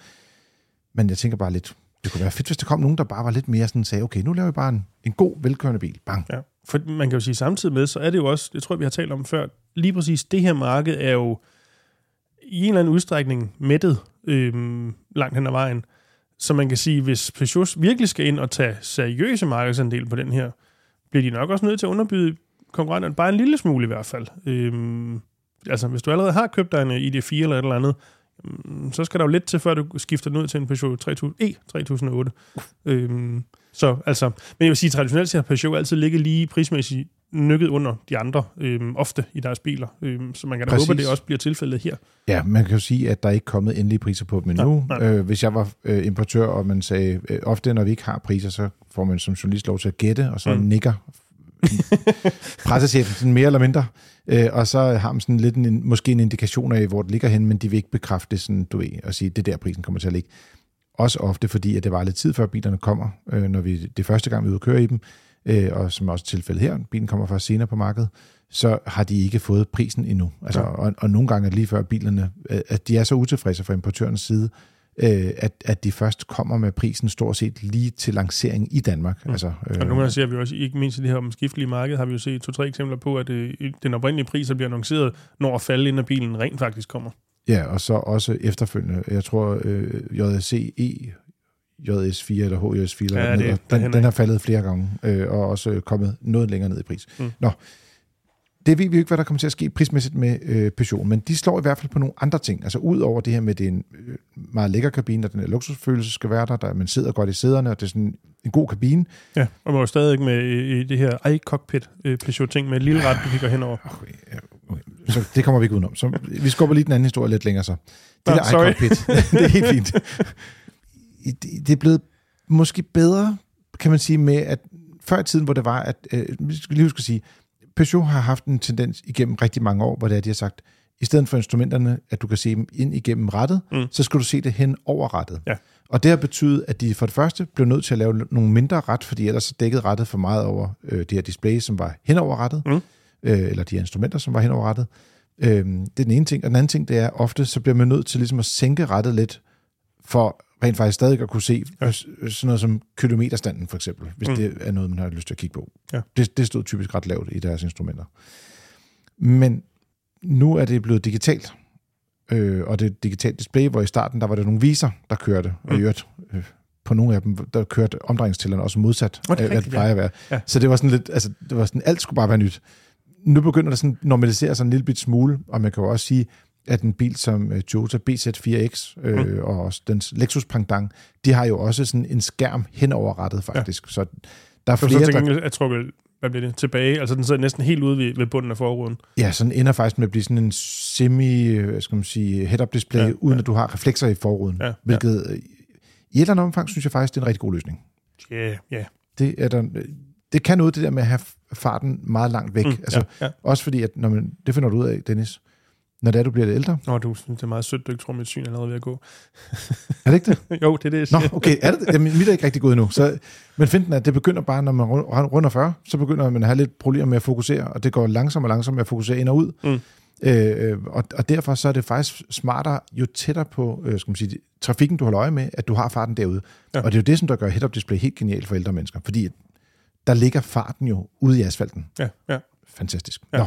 Men jeg tænker bare lidt, det kunne være fedt, hvis der kom nogen, der bare var lidt mere sådan, sagde, okay, nu laver vi bare en, en god, velkørende bil. Bang. Ja. For man kan jo sige samtidig med, så er det jo også, det tror jeg, vi har talt om før, lige præcis det her marked er jo i en eller anden udstrækning mættet øh, langt hen ad vejen. Så man kan sige, hvis Peugeot virkelig skal ind og tage seriøse markedsandel på den her, bliver de nok også nødt til at underbyde konkurrenterne bare en lille smule i hvert fald. Øh, altså, hvis du allerede har købt dig en ID4 eller et eller andet, øhm, så skal der jo lidt til, før du skifter den ud til en Peugeot 3000, E3008. Øhm, så altså, men jeg vil sige, traditionelt set har Peugeot altid ligget lige prismæssigt nykket under de andre, øhm, ofte i deres biler. Øhm, så man kan da Præcis. håbe, at det også bliver tilfældet her. Ja, man kan jo sige, at der er ikke kommet endelige priser på dem endnu. Nej, nej. Øh, hvis jeg var øh, importør, og man sagde, øh, ofte når vi ikke har priser, så får man som journalist lov til at gætte, og så Mm. mm. nikker pressechefen sådan mere eller mindre, øh, og så har man sådan lidt en, måske en indikation af, hvor det ligger hen, men de vil ikke bekræfte det sådan, du ved, og sige, det er der prisen kommer til at ligge. Også ofte fordi, at det var lidt tid før bilerne kommer, øh, når vi det første gang, vi er ude at køre i dem, øh, og som også tilfældet her, bilen kommer først senere på markedet, så har de ikke fået prisen endnu. Altså, Ja. og, og nogle gange er det lige før bilerne, at de er så utilfredse fra importørens side, øh, at, at de først kommer med prisen stort set lige til lancering i Danmark. Mm. Altså, øh, Og nogle gange ser vi også, ikke mindst i det her omskiftelige marked, har vi jo set to-tre eksempler på, at øh, den oprindelige pris, der bliver annonceret, når at falde, inden bilen rent faktisk kommer. Ja, og så også efterfølgende, jeg tror øh, JSC E, JS4 eller HJS4, eller Ja, den, det- den, af. den har faldet flere gange, øh, og også kommet noget længere ned i pris. Mm. Nå, det ved vi jo ikke, hvad der kommer til at ske prismæssigt med øh, Peugeot, men de slår i hvert fald på nogle andre ting. Altså ud over det her med, at det er en øh, meget lækker kabine, og den her luksusfølelse skal være der, der man sidder godt i sæderne, og det er sådan en god kabine. Ja, og man var stadig med i det her iCockpit øh, Peugeot-ting med et lille ret, du kigger henover. Okay, okay. Så det kommer vi ikke udenom. Så vi skubber lige den anden historie lidt længere så. Det Nå, der iCockpit, det er helt fint. Det, er blevet måske bedre, kan man sige, med at før i tiden, hvor det var, at, øh, vi skal lige huske at sige, Peugeot har haft en tendens igennem rigtig mange år, hvor det er, de har sagt, i stedet for instrumenterne, at du kan se dem ind igennem rettet, Mm. så skal du se det hen over rettet. Ja. Og det har betydet, at de for det første blev nødt til at lave nogle mindre ret, fordi ellers så dækkede rettet for meget over øh, de her displays, som var hen over rettet, Mm. øh, eller de her instrumenter, som var hen over rettet. Øh, det er den ene ting. Og den anden ting, det er, ofte så bliver man nødt til ligesom at sænke rettet lidt, for rent faktisk stadig at kunne se Ja. ja. sådan noget som kilometerstanden for eksempel, hvis Mm. mm. det er noget, man har lyst til at kigge på. Ja. Det, det stod typisk ret lavt i deres instrumenter. Men nu er det blevet digitalt, øh, og det er et digitalt display, hvor i starten der var der nogle viser, der kørte, og i Mm. øvrigt øh, på nogle af dem, der kørte omdrejningstælleren også modsat Nå, det af, hvad det plejer at være. Ja. Så det var sådan lidt, altså det var sådan, alt skulle bare være nyt. Nu begynder det sådan at normalisere sig en lille bit smule, og man kan jo også sige, at en bil som øh, Toyota BZ4X øh, Mm. og også dens Lexus Pendant, de har jo også sådan en skærm hen over rettet faktisk. Ja. Så der er Så, så flere, til der, er trukket, hvad bliver det, tilbage. Altså den sidder næsten helt ude ved, ved bunden af forruden. ja, sådan ender faktisk med at blive sådan en semi, øh, skal man sige, head-up display, Ja, ja, uden ja. at du har reflekser i forruden. Ja, ja. hvilket øh, i et eller andet omfang, synes jeg faktisk, det er en rigtig god løsning. Ja, yeah, ja. Yeah. Det, er der, det kan noget, det der med at have farten meget langt væk. Mm, altså, ja, ja. Også fordi, at når man, det finder du ud af, Dennis, når det er, du bliver lidt ældre. Nå, du synes, det er meget sødt, du ikke tror, mit syn er allerede ved at gå. Er det ikke det? jo, det er det, jeg Nå, siger. okay. Er det, jamen, mit er ikke rigtig gået endnu. Så, men finten er, at det begynder bare, når man ru- runder 40, så begynder man at have lidt problemer med at fokusere, og det går langsomt og langsomt med at fokusere ind og ud. Mm. Øh, og, og derfor så er det faktisk smartere, jo tættere på øh, skal man sige, trafikken, du holder øje med, at du har farten derude. Ja. Og det er jo det, som der gør head-up display helt genialt for ældre mennesker, fordi der ligger farten jo ude i asfalten. Ja, ja. Fantastisk. Ja. Nå.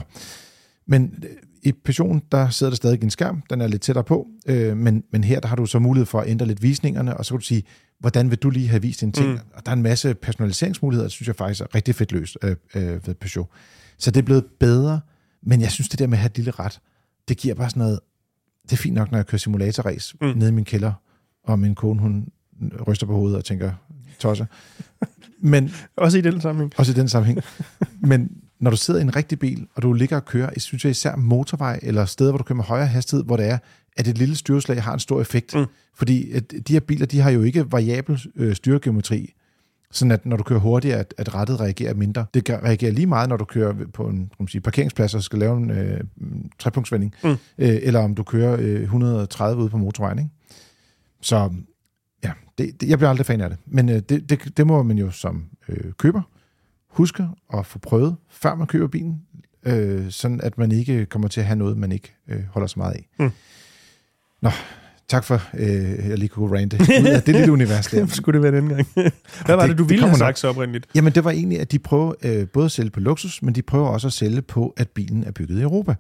Men øh, i Passion, der sidder der stadig en skærm, den er lidt tættere på, øh, men, men her der har du så mulighed for at ændre lidt visningerne, og så kan du sige, hvordan vil du lige have vist en ting? Mm. Og der er en masse personaliseringsmuligheder, det synes jeg faktisk er rigtig fedt løst øh, øh, ved Peugeot. Så det er blevet bedre, men jeg synes, det der med at have et lille ret, det giver bare sådan noget, det er fint nok, når jeg kører simulatorrace Mm. nede i min kælder, og min kone, hun ryster på hovedet og tænker, tosse. Men Også i den sammenhæng. også i den sammenhæng. Men når du sidder i en rigtig bil, og du ligger og kører, synes jeg især motorvej, eller steder, hvor du kører med højere hastighed, hvor det er, at et lille styreslag har en stor effekt. Mm. Mm. Fordi at de her biler, de har jo ikke variabel øh, styregeometri, sådan at når du kører hurtigere, at, at rettet reagerer mindre. Det gør- reagerer lige meget, når du kører på en kan man sige, parkeringsplads og skal lave en øh, trepunktsvending, Mm. øh, eller om du kører øh, 130 ude på motorvejen. Ikke? Så ja, det, det, jeg bliver aldrig fan af det. Men øh, det, det, det må man jo som øh, køber huske at få prøvet, før man køber bilen, øh, sådan at man ikke kommer til at have noget, man ikke øh, holder så meget af. Mm. Nå, tak for, øh, jeg lige kunne rante ud af det lille univers der. Skulle det være den gang? Hvad var det, det- du det ville have kommer nok. sagt så oprindeligt? Jamen, det var egentlig, at de prøver øh, både at sælge på luksus, men de prøver også at sælge på, at bilen er bygget i Europa.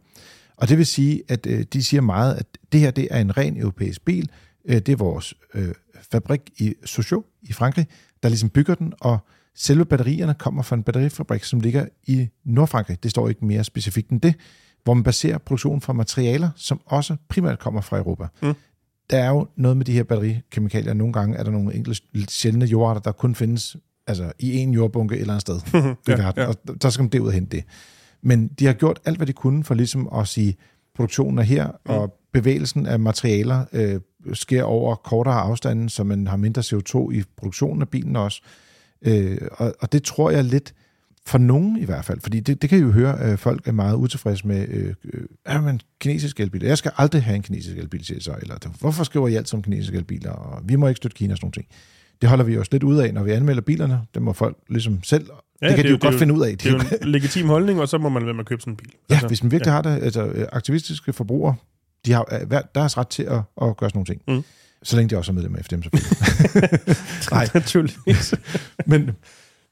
Og det vil sige, at øh, de siger meget, at det her det er en ren europæisk bil. Øh, det er vores øh, fabrik i Sochaux i Frankrig, der ligesom bygger den, og selve batterierne kommer fra en batterifabrik, som ligger i Nordfrankrig. Det står ikke mere specifikt end det, hvor man baserer produktionen fra materialer, som også primært kommer fra Europa. Mm. Der er jo noget med de her batterikemikalier. Nogle gange er der nogle enkelte sjældne jordarter, der kun findes altså, i en jordbunke et eller andet sted i Ja, verden, ja. og der skal man derud hente det. Men de har gjort alt, hvad de kunne for ligesom at sige, produktionen er her, mm. og bevægelsen af materialer øh, sker over kortere afstande, så man har mindre CO2 i produktionen af bilen også. Øh, og, og det tror jeg lidt, for nogen i hvert fald, fordi det, det kan I jo høre, at folk er meget utilfredse med, øh, øh, er man kinesisk elbil? Jeg skal aldrig have en kinesisk elbil, siger så, eller hvorfor skriver I alt om kinesiske elbiler, og vi må ikke støtte Kina og sådan nogle ting. Det holder vi os lidt ud af, når vi anmelder bilerne. Det må folk ligesom selv, ja, det kan det de er jo jo- godt det er finde ud af. Det er jo en legitim holdning, og så må man lade med at købe sådan en bil. Ja, altså, hvis man virkelig ja. har det, altså øh, aktivistiske forbrugere, de har øh, hver deres ret til at, at gøre sådan nogle ting. Mm. Så længe de også er medlem af FDM selvfølgelig. Nej, Naturligvis. men,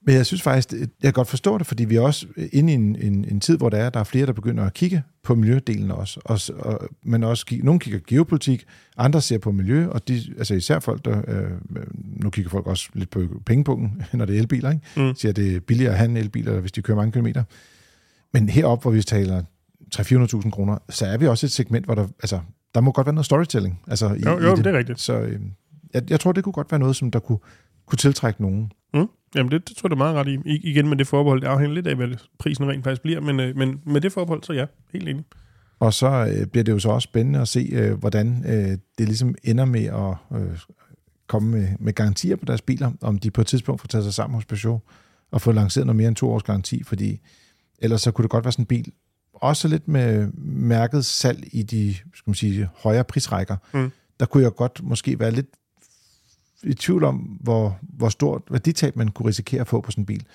men jeg synes faktisk, jeg kan godt forstå det, fordi vi er også inde i en, en, en tid, hvor der er, der er flere, der begynder at kigge på miljødelen også. Og, og, men også, nogle kigger geopolitik, andre ser på miljø, og de, altså især folk, der, øh, nu kigger folk også lidt på pengepunkten, når det er elbiler, ikke? Mm. siger, det er billigere at have en elbil, hvis de kører mange kilometer. Men heroppe, hvor vi taler 300-400.000 kroner, så er vi også et segment, hvor der, altså, der må godt være noget storytelling. Altså, i, Jo, i jo, det er rigtigt. Så øh, jeg, jeg tror, det kunne godt være noget, som der kunne, kunne tiltrække nogen. Mm. Jamen, det, det tror jeg, du er meget ret i. I. Igen med det forbehold, det afhænger lidt af, hvad prisen rent faktisk bliver, men, øh, men med det forbehold, så ja, helt enig. Og så øh, bliver det jo så også spændende at se, øh, hvordan øh, det ligesom ender med at øh, komme med, med garantier på deres biler, om de på et tidspunkt får taget sig sammen hos Peugeot og få lanceret noget mere end to års garanti, fordi ellers så kunne det godt være sådan en bil, også lidt med mærket salg i de skal man sige, højere prisrækker. Mm. Der kunne jeg godt måske være lidt i tvivl om, hvor, hvor stort værditab man kunne risikere at få på sådan en bil.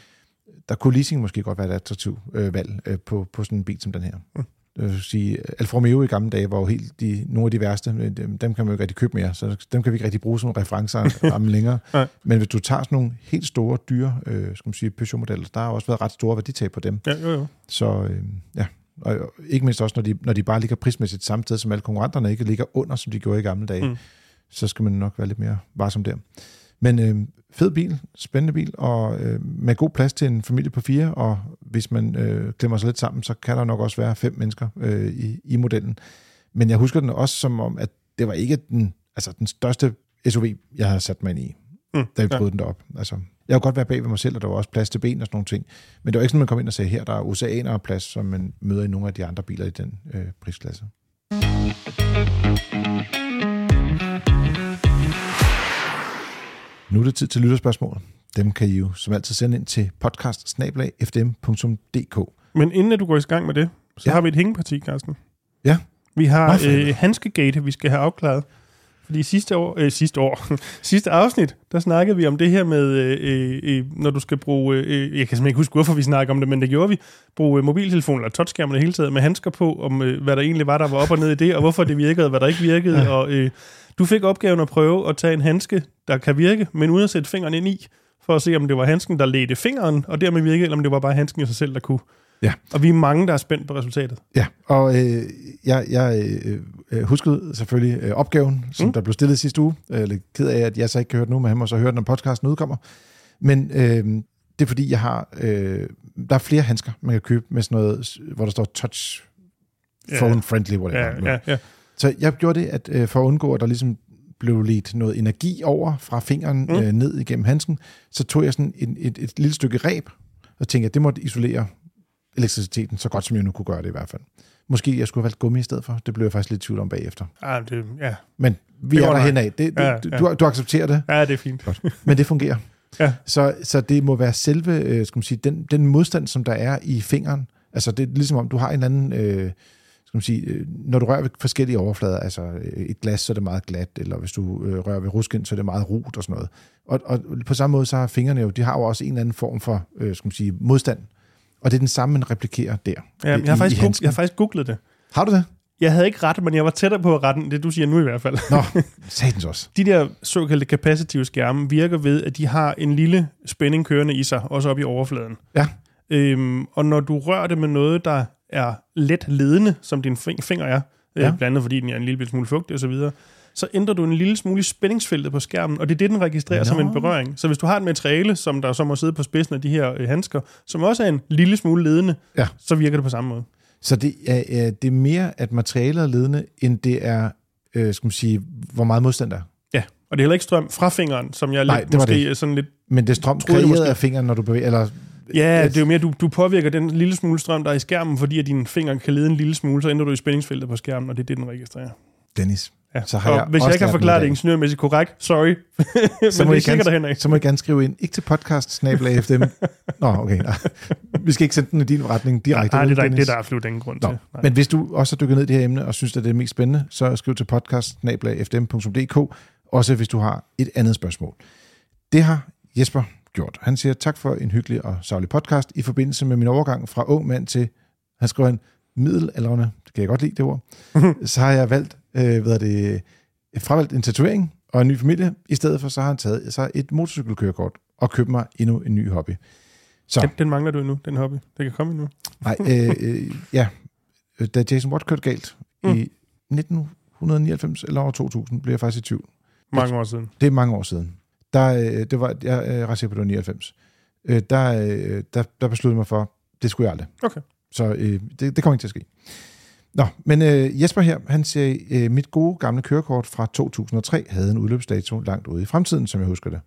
Der kunne leasing måske godt være et attraktivt øh, valg øh, på, på sådan en bil som den her. Mm. Jeg vil sige, Alfa Romeo i gamle dage var jo helt de, nogle af de værste. men Dem, dem kan man jo ikke rigtig købe mere, så dem kan vi ikke rigtig bruge som referencer om længere. Nej. Men hvis du tager sådan nogle helt store, dyre øh, skal man sige, Peugeot-modeller, der har også været ret store værditab på dem. Ja, jo, jo. Så øh, ja, og ikke mindst også, når de, når de bare ligger prismæssigt samme sted, som alle konkurrenterne ikke ligger under, som de gjorde i gamle dage, Mm. så skal man nok være lidt mere varsom der. Men øh, fed bil, spændende bil, og øh, med god plads til en familie på fire, og hvis man øh, klemmer sig lidt sammen, så kan der nok også være fem mennesker øh, i, i modellen. Men jeg husker den også som om, at det var ikke den, altså den største SUV, jeg havde sat mig ind i, Mm. da vi Ja. prøvede den derop. Altså, jeg kunne godt være bag ved mig selv, og der var også plads til ben og sådan nogle ting. Men det var ikke sådan, man kom ind og sagde, her der er oceaner plads, som man møder i nogle af de andre biler i den øh, prisklasse. Nu er det tid til lytterspørgsmål. Dem kan I jo som altid sende ind til podcast Men inden at du går i gang med det, så ja. Har vi et hængeparti, Carsten. Ja. Vi har helvede. øh, Hanskegate, vi skal have afklaret. Fordi sidste år, øh, sidste år, sidste afsnit, der snakkede vi om det her med, øh, øh, øh, når du skal bruge, øh, jeg kan simpelthen ikke huske, hvorfor vi snakker om det, men det gjorde vi, bruge øh, mobiltelefonen eller touchskærmen i det hele taget med handsker på, om øh, hvad der egentlig var, der var op og ned i det, og hvorfor det virkede, og hvad der ikke virkede. Ja. Og øh, du fik opgaven at prøve at tage en handske, der kan virke, men uden at sætte fingeren ind i, for at se, om det var handsken, der ledte fingeren, og dermed virkede, eller om det var bare handsken i sig selv, der kunne. Ja. Og vi er mange, der er spændt på resultatet. Ja, og øh, jeg, jeg øh, øh, huskede selvfølgelig øh, opgaven, som Mm. der blev stillet sidste uge. Jeg er lidt ked af, at jeg så ikke kan høre den nu, men han må så høre den, når podcasten udkommer. Men øh, det er fordi, jeg har... Øh, der er flere handsker, man kan købe med sådan noget, hvor der står touch Ja. phone friendly, whatever. Ja, ja, ja. Så jeg gjorde det, at øh, for at undgå, at der ligesom blev ledt noget energi over fra fingeren Mm. øh, ned igennem handsken, så tog jeg sådan et, et, et lille stykke reb, og tænkte, at det måtte isolere elektriciteten så godt, som jeg nu kunne gøre det i hvert fald. Måske jeg skulle have valgt gummi i stedet for. Det blev jeg faktisk lidt tvivl om bagefter. Ah, det, ja. Men vi Det er der hen af. Det, Ja, ja, ja. du, du, accepterer det, ja, det er fint. men det fungerer. Ja. Så, så det må være selve, øh, skal man sige, den, den modstand, som der er i fingeren. Altså det er ligesom om, du har en anden, øh, skal man sige, øh, når du rører ved forskellige overflader, altså øh, et glas, så er det meget glat, eller hvis du rører ved rusken, så er det meget rut og sådan noget. Og, og på samme måde, så har fingrene jo, de har jo også en eller anden form for, skal man sige, modstand. Og det er den samme, man replikerer der. Ja, jeg, har i- i faktisk handsken. jeg har faktisk googlet det. Har du det? Jeg havde ikke ret, men jeg var tættere på at rette end det, du siger nu i hvert fald. Nå, satans også. De der såkaldte capacitive skærme virker ved, at de har en lille spænding kørende i sig, også oppe i overfladen. Ja. Øhm, og når du rører det med noget, der er let ledende, som din fing- finger er, ja. Ja. øh, blandt andet fordi den er en lille smule fugtig osv., så, ændrer du en lille smule spændingsfeltet på skærmen, og det er det, den registrerer Nå. som en berøring. Så hvis du har et materiale, som der så må sidde på spidsen af de her øh, handsker, som også er en lille smule ledende, Ja. så virker det på samme måde. Så det er, er, det er mere, at materialet er ledende, end det er, øh, skal man sige, hvor meget modstand der er. Ja, og det er heller ikke strøm fra fingeren, som jeg Nej, lidt, det måske det sådan lidt... Men det er strøm kreeret af fingeren, når du bevæger, eller... Ja, det er jo mere, du, du påvirker den lille smule strøm, der er i skærmen, fordi at dine fingre kan lede en lille smule, så ændrer du i spændingsfeltet på skærmen, og det er det, den registrerer. Dennis, Ja. Så har og jeg hvis jeg ikke har forklaret det ingeniørmæssigt korrekt, sorry. så må, I gerne, så må I gerne skrive ind, ikke til podcast FDM. Nå, okay. Nej. Vi skal ikke sende den i din retning direkte. Nej, det er, der, det er der absolut ingen grund Nå, til. Nej. Men hvis du også har dykket ned i det her emne, og synes, at det er mest spændende, så skriv til podcast fdm.dk, også hvis du har et andet spørgsmål. Det har Jesper gjort. Han siger, tak for en hyggelig og savlig podcast i forbindelse med min overgang fra ung mand til, han skriver en middelalderne, det kan jeg godt lide det ord, så har jeg valgt, øh, hvad er det, fravalgt en tatovering og en ny familie. I stedet for så har han taget så et motorcykelkørekort og købt mig endnu en ny hobby. Så, Den, den mangler du endnu, den hobby. Det kan komme endnu. nej, øh, øh, ja, da Jason Watt kørte galt mm. i 1999 eller år 2000, blev jeg faktisk i tvivl. Mange år siden. Det er mange år siden. Der, øh, det var, jeg er ret sikker på, det var 99. Øh, der, øh, der, der besluttede jeg mig for, det skulle jeg aldrig. Okay. Så øh, det, det kommer ikke til at ske. Nå, men øh, Jesper her, han siger, øh, mit gode gamle kørekort fra 2003 havde en udløbsdato langt ude i fremtiden, som jeg husker det.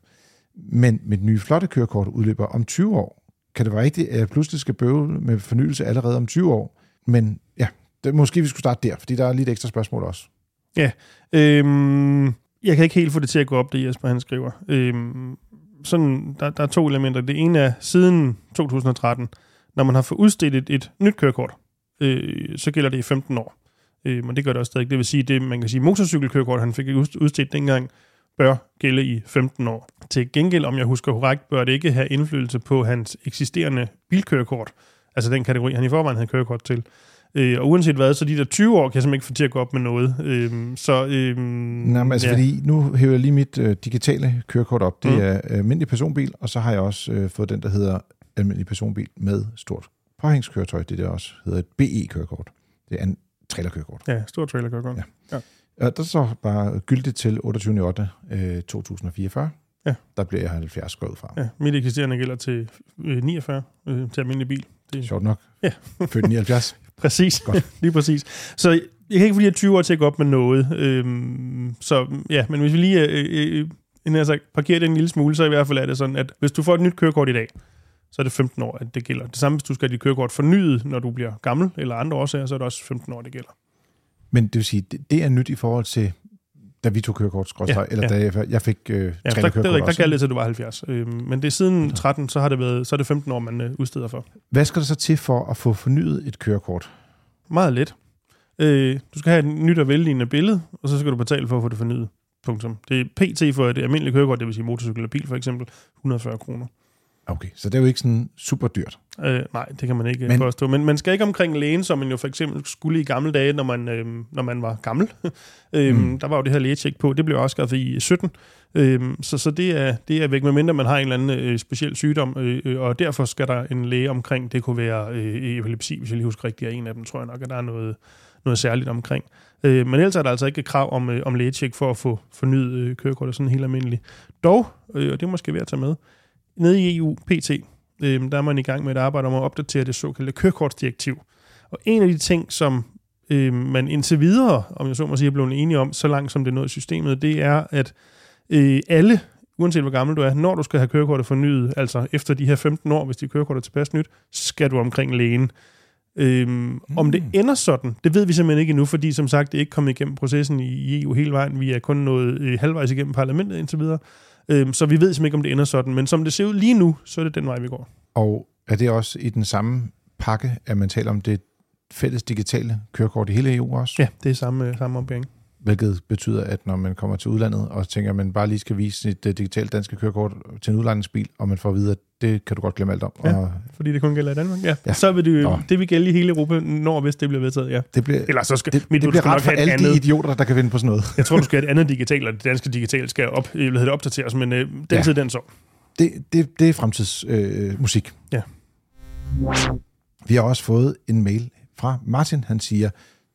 Men mit nye flotte kørekort udløber om 20 år. Kan det være rigtigt, at jeg pludselig skal bøvle med fornyelse allerede om 20 år? Men ja, det, måske vi skulle starte der, fordi der er lidt ekstra spørgsmål også. Ja, Øhm, jeg kan ikke helt få det til at gå op, det Jesper han skriver. Øhm, sådan, der, der er to elementer. Det ene er, siden 2013, når man har fået udstedt et, et nyt kørekort, øh, så gælder det i 15 år. Øh, men det gør det også stadig. Det vil sige, det man kan sige, motorcykelkørekort, han fik ud- udstedt dengang, bør gælde i 15 år. Til gengæld, om jeg husker korrekt, bør det ikke have indflydelse på hans eksisterende bilkørekort, altså den kategori, han i forvejen havde kørekort til. Øh, og uanset hvad, så de der 20 år kan jeg simpelthen ikke få til at gå op med noget. Øh, så, øh, Nej, men altså, ja. fordi nu hæver jeg lige mit øh, digitale kørekort op. Det Mm. er almindelig personbil, og så har jeg også øh, fået den, der hedder almindelig personbil med stort påhængskøretøj. Det der også hedder et BE-kørekort. Det er en trailerkørekort. Ja, stor trailer kørekort. Ja. Og der er så bare gyldigt til 28. 8. Øh, 2044. Ja. Der bliver jeg 70 gået fra. Ja. Ja, mit eksisterende gælder til øh, 49, øh, til almindelig bil. Det, Sjovt nok. Ja. Født i 79. Præcis, Godt. lige præcis. Så jeg kan ikke få de her 20 år til at gå op med noget. Øhm, så ja, men hvis vi lige øh, øh, sagt, parkerer det en lille smule, så i hvert fald er det sådan, at hvis du får et nyt kørekort i dag, så er det 15 år, at det gælder. Det samme, hvis du skal have dit kørekort fornyet, når du bliver gammel, eller andre årsager, så er det også 15 år, det gælder. Men det vil sige, det, det er nyt i forhold til, da vi tog kørekort, Ja, eller ja. da jeg, jeg fik øh, Ja, der, det er rigtigt, der gælder det til, du var 70. Øhm, men det er siden 13, så har det været, så er det 15 år, man øh, udsteder for. Hvad skal der så til for at få fornyet et kørekort? Meget let. Øh, du skal have et nyt og vellignende billede, og så skal du betale for at få det fornyet. Punktum. Det er PT for et almindeligt kørekort, det vil sige motorcykel eller bil for eksempel, 140 kroner. Okay, så det er jo ikke sådan super dyrt. Øh, nej, det kan man ikke Men- men, påstå. Men man skal ikke omkring lægen, som man jo for eksempel skulle i gamle dage, når man, øh, når man var gammel. øh, Mm. Der var jo det her lægetjek på. Det blev afskaffet i 17. Øh, så så det, er, det er væk, medmindre man har en eller anden øh, speciel sygdom. Øh, øh, og derfor skal der en læge omkring. Det kunne være øh, epilepsi, hvis jeg lige husker rigtigt, er en af dem, tror jeg nok, at der er noget, noget særligt omkring. Øh, men ellers er der altså ikke krav om, øh, om lægetjek for at få fornyet øh, kørekortet sådan helt almindeligt. Dog, øh, og det er måske ved at tage med, nede i EU, PT, øh, der er man i gang med et arbejde om at opdatere det såkaldte kørekortsdirektiv. Og en af de ting, som øh, man indtil videre, om jeg så må sige, er blevet enige om, så langt som det er nået i systemet, det er, at øh, alle, uanset hvor gammel du er, når du skal have kørekortet fornyet, altså efter de her 15 år, hvis dit kørekort er tilpas nyt, skal du omkring lægen. Øhm, Om det ender sådan, det ved vi simpelthen ikke endnu, fordi som sagt, det er ikke kommet igennem processen i EU hele vejen. Vi er kun nået øh, halvvejs igennem parlamentet indtil videre. Øhm, så vi ved simpelthen ikke, om det ender sådan. Men som det ser ud lige nu, så er det den vej, vi går. Og er det også i den samme pakke, at man taler om det fælles digitale kørekort i hele EU også? Ja, det er samme, øh, samme opbæring. Hvilket betyder, at når man kommer til udlandet og tænker, at man bare lige skal vise sit uh, digitalt danske kørekort til en udlejningsbil, og man får at vide, at det kan du godt glemme alt om. Ja. Og Fordi det kun gælder i Danmark. Ja, Ja. så vil det, Nå. det vil gælde i hele Europa, når hvis det bliver vedtaget, ja. det bliver, Eller så skal, det, mit, det bliver ret for alle de andet. idioter, der kan vinde på sådan noget. Jeg tror, du skal have et andet digitalt, og det danske digitalt skal op, øh, hvad hedder det, opdateres, men øh, den ja. tid, den så. Det, det, det er fremtidsmusik. Øh, musik. Ja. Vi har også fået en mail fra Martin. Han siger,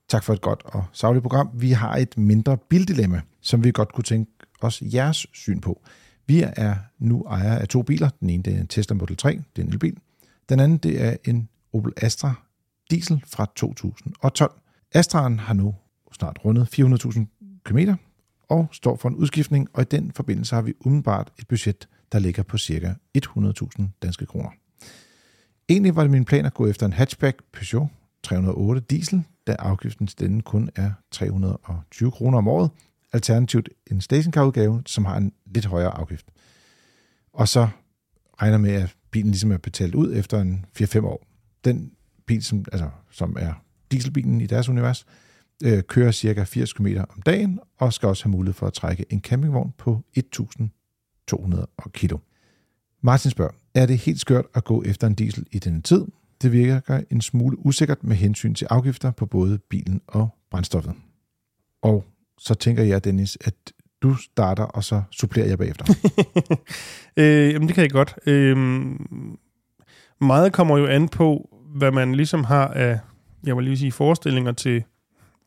tak for et godt og savligt program. Vi har et mindre bildilemma, som vi godt kunne tænke os jeres syn på. Vi er nu ejere af to biler. Den ene det er en Tesla Model 3, det er en elbil. Den anden det er en Opel Astra diesel fra 2012. Astraen har nu snart rundet 400.000 km og står for en udskiftning, og i den forbindelse har vi umiddelbart et budget, der ligger på ca. 100.000 danske kroner. Egentlig var det min plan at gå efter en hatchback Peugeot 308 diesel, da afgiften til denne kun er 320 kroner om året, alternativt en stationcar-udgave, som har en lidt højere afgift. Og så regner med, at bilen ligesom er betalt ud efter en 4-5 år. Den bil, som, altså, som er dieselbilen i deres univers, øh, kører cirka 80 km om dagen, og skal også have mulighed for at trække en campingvogn på 1.200 kg. Martin spørger, er det helt skørt at gå efter en diesel i denne tid? Det virker en smule usikkert med hensyn til afgifter på både bilen og brændstoffet. Og så tænker jeg, Dennis, at du starter, og så supplerer jeg bagefter. øh, jamen, det kan jeg godt. Øh, meget kommer jo an på, hvad man ligesom har af, jeg vil lige sige, forestillinger til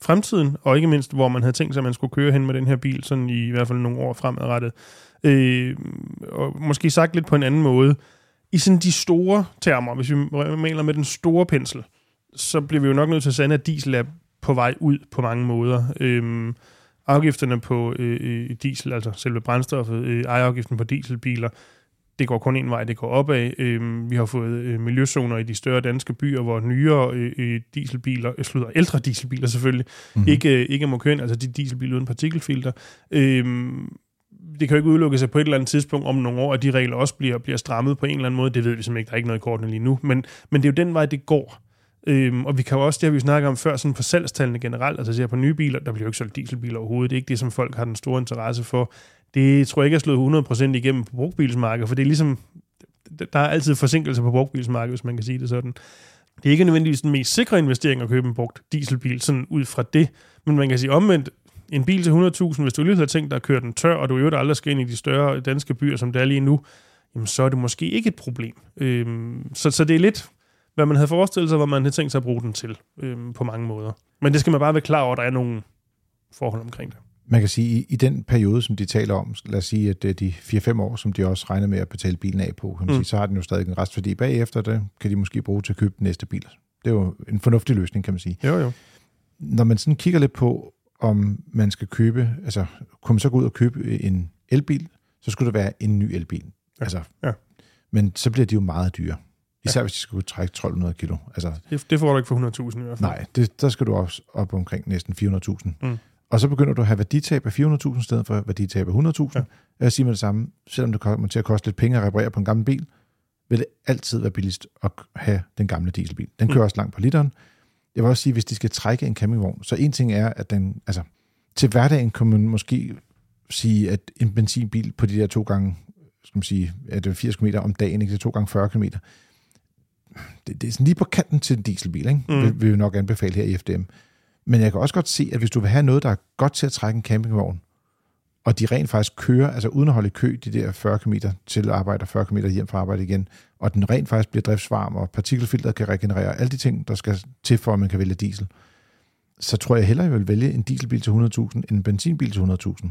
fremtiden, og ikke mindst, hvor man havde tænkt sig, at man skulle køre hen med den her bil, sådan i, i hvert fald nogle år fremadrettet. Øh, og måske sagt lidt på en anden måde. I sådan de store termer, hvis vi maler med den store pensel, så bliver vi jo nok nødt til at sande, at diesel er på vej ud på mange måder. Øh, afgifterne på øh, øh, diesel, altså selve brændstoffet, øh, ejerafgiften på dieselbiler, det går kun en vej, det går opad. Øhm, vi har fået øh, miljøzoner i de større danske byer, hvor nyere øh, øh, dieselbiler, øh, slutter ældre dieselbiler selvfølgelig, Mhm. mm. ikke, øh, ikke må køre ind, altså de dieselbiler uden partikelfilter. Øhm, det kan jo ikke udelukke sig på et eller andet tidspunkt om nogle år, at de regler også bliver, bliver strammet på en eller anden måde. Det ved vi simpelthen ikke, der er ikke noget i kortene lige nu. Men, men det er jo den vej, det går. Øhm, og vi kan jo også, det har vi jo snakket om før, sådan på salgstallene generelt, altså ser på nye biler, der bliver jo ikke solgt dieselbiler overhovedet. Det er ikke det, som folk har den store interesse for. Det tror jeg ikke er slået 100% igennem på brugbilsmarkedet, for det er ligesom, der er altid forsinkelser på brugbilsmarkedet, hvis man kan sige det sådan. Det er ikke nødvendigvis den mest sikre investering at købe en brugt dieselbil, sådan ud fra det. Men man kan sige omvendt, en bil til 100.000, hvis du lige har tænkt dig at køre den tør, og du i øvrigt aldrig skal ind i de større danske byer, som det er lige nu, jamen så er det måske ikke et problem. Øhm, så, så det er lidt, hvad man havde forestillet sig, hvad man havde tænkt sig at bruge den til, øhm, på mange måder. Men det skal man bare være klar over, at der er nogle forhold omkring det. Man kan sige, i, i den periode, som de taler om, lad os sige, at det er de 4-5 år, som de også regner med at betale bilen af på, kan man Mm. sige, så har den jo stadig en restværdi bagefter, det kan de måske bruge til at købe den næste bil. Det er jo en fornuftig løsning, kan man sige. Jo, jo. Når man sådan kigger lidt på, om man skal købe, altså kunne man så gå ud og købe en elbil, så skulle det være en ny elbil. Ja. Altså, Ja. Men så bliver de jo meget dyre. Især ja. hvis de kunne trække 1200 kilo. Altså, Det, det får du ikke for 100.000 i hvert fald. nej, det, der skal du også op omkring næsten 400.000. Mm. Og så begynder du at have værditab af 400.000 i stedet for værditab af 100.000. Ja. Ja. Jeg siger med det samme, selvom det kommer til at koste lidt penge at reparere på en gammel bil, vil det altid være billigst at have den gamle dieselbil. Den kører Mm. også langt på literen. jeg vil også sige, hvis de skal trække en campingvogn, så en ting er, at den, altså, til hverdagen kan man måske sige, at en benzinbil på de der to gange, skal man sige, at det er 80 km om dagen, ikke? det er to gange 40 km, det, det er sådan lige på kanten til en dieselbil, ikke? Mm. Vil, vil vi nok anbefale her i FDM. Men jeg kan også godt se, at hvis du vil have noget, der er godt til at trække en campingvogn, og de rent faktisk kører, altså uden at holde i kø, de der 40 km til arbejde og 40 km hjem fra arbejde igen, og den rent faktisk bliver driftsvarm, og partikelfilteret kan regenerere, alle de ting, der skal til for, at man kan vælge diesel, så tror jeg hellere, jeg vil vælge en dieselbil til 100.000, end en benzinbil til 100.000.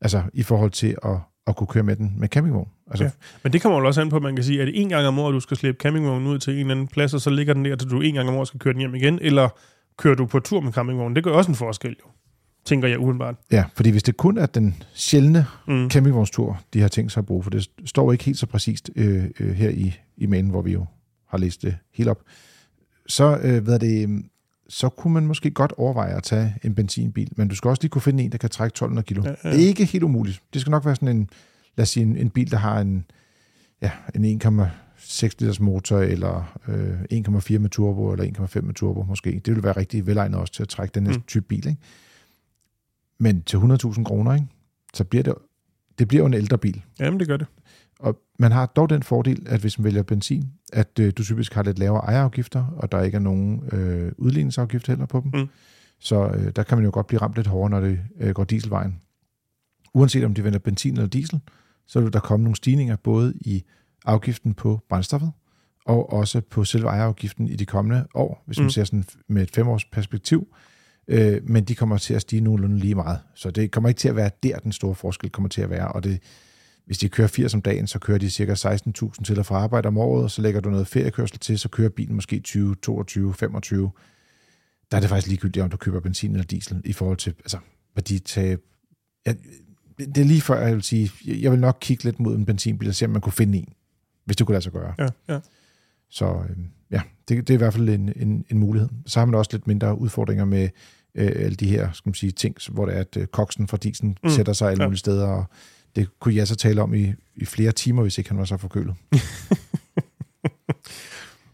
Altså i forhold til at, at kunne køre med den med campingvogn. Altså, ja. Men det kommer jo også an på, at man kan sige, at det en gang om året, du skal slæbe campingvognen ud til en eller anden plads, og så ligger den der, til du en gang om året skal køre den hjem igen, eller kører du på tur med campingvognen. Det gør også en forskel jo, tænker jeg udenbart. Ja, fordi hvis det kun er den sjældne mm. campingvognstur, de har tænkt sig at bruge, for det står ikke helt så præcist øh, øh, her i, i mailen, hvor vi jo har læst det helt op, så, øh, hvad det, så kunne man måske godt overveje at tage en benzinbil, men du skal også lige kunne finde en, der kan trække 1200 kilo. Ja, ja. Det er ikke helt umuligt. Det skal nok være sådan en, lad os sige, en, en bil, der har en, ja, en 1,6 liters motor, eller øh, 1,4 med turbo, eller 1,5 med turbo måske. Det vil være rigtig velegnet også til at trække den næste mm. type bil. Ikke? Men til 100.000 kroner, ikke? så bliver det, det bliver jo en ældre bil. Jamen, det gør det. Og man har dog den fordel, at hvis man vælger benzin, at øh, du typisk har lidt lavere ejerafgifter, og der ikke er nogen øh, udligningsafgift heller på dem. Mm. Så øh, der kan man jo godt blive ramt lidt hårdere, når det øh, går dieselvejen. Uanset om de vender benzin eller diesel, så vil der komme nogle stigninger både i afgiften på brændstoffet, og også på selve ejerafgiften i de kommende år, hvis man mm. ser sådan med et femårs perspektiv. Øh, men de kommer til at stige nogenlunde lige meget. Så det kommer ikke til at være der, den store forskel kommer til at være. Og det, hvis de kører 80 om dagen, så kører de cirka 16.000 til og fra arbejde om året, og så lægger du noget feriekørsel til, så kører bilen måske 20, 22, 25. Der er det faktisk ligegyldigt, om du køber benzin eller diesel, i forhold til altså, værditab. Ja, det er lige før, jeg vil sige, jeg vil nok kigge lidt mod en benzinbil og se, om man kunne finde en, hvis det kunne lade sig gøre. Ja, ja. Så øh, ja, det, det er i hvert fald en, en, en mulighed. Så har man også lidt mindre udfordringer med øh, alle de her skal man sige, ting, hvor det er, at øh, koksen fra diesel mm. sætter sig alle ja. mulige steder, og det kunne jeg så tale om i, i flere timer, hvis ikke han var så forkølet.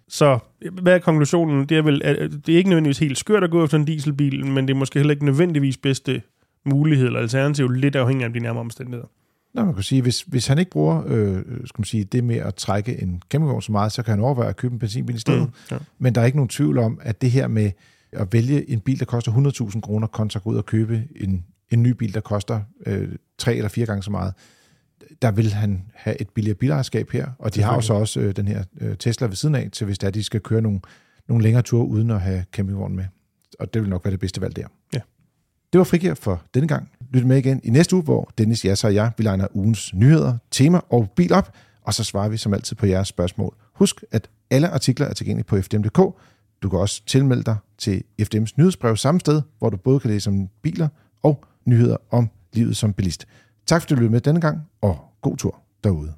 så hvad er konklusionen? Det er, vel, at det er ikke nødvendigvis helt skørt at gå efter en dieselbil, men det er måske heller ikke nødvendigvis bedste mulighed eller alternativ, lidt afhængig af de nærmere omstændigheder. Nå, man kan sige, hvis, hvis han ikke bruger øh, skal man sige, det med at trække en campingvogn så meget, så kan han overveje at købe en benzinbil i stedet. Mm, ja. Men der er ikke nogen tvivl om, at det her med at vælge en bil, der koster 100.000 kroner, kontra at gå ud og købe en, en ny bil, der koster øh, tre eller fire gange så meget, der vil han have et billigere bilejerskab her, og de har jo så også øh, den her øh, Tesla ved siden af, til hvis der de skal køre nogle, nogle længere ture uden at have campingvogn med. Og det vil nok være det bedste valg der. Ja. Det var Frigir for denne gang. Lyt med igen i næste uge, hvor Dennis, Jasser og jeg, vi legner ugens nyheder, tema og bil op, og så svarer vi som altid på jeres spørgsmål. Husk, at alle artikler er tilgængelige på fdm.dk. Du kan også tilmelde dig til FDM's nyhedsbrev samme sted, hvor du både kan læse om biler og nyheder om livet som bilist. Tak fordi du lyttede med denne gang, og god tur derude.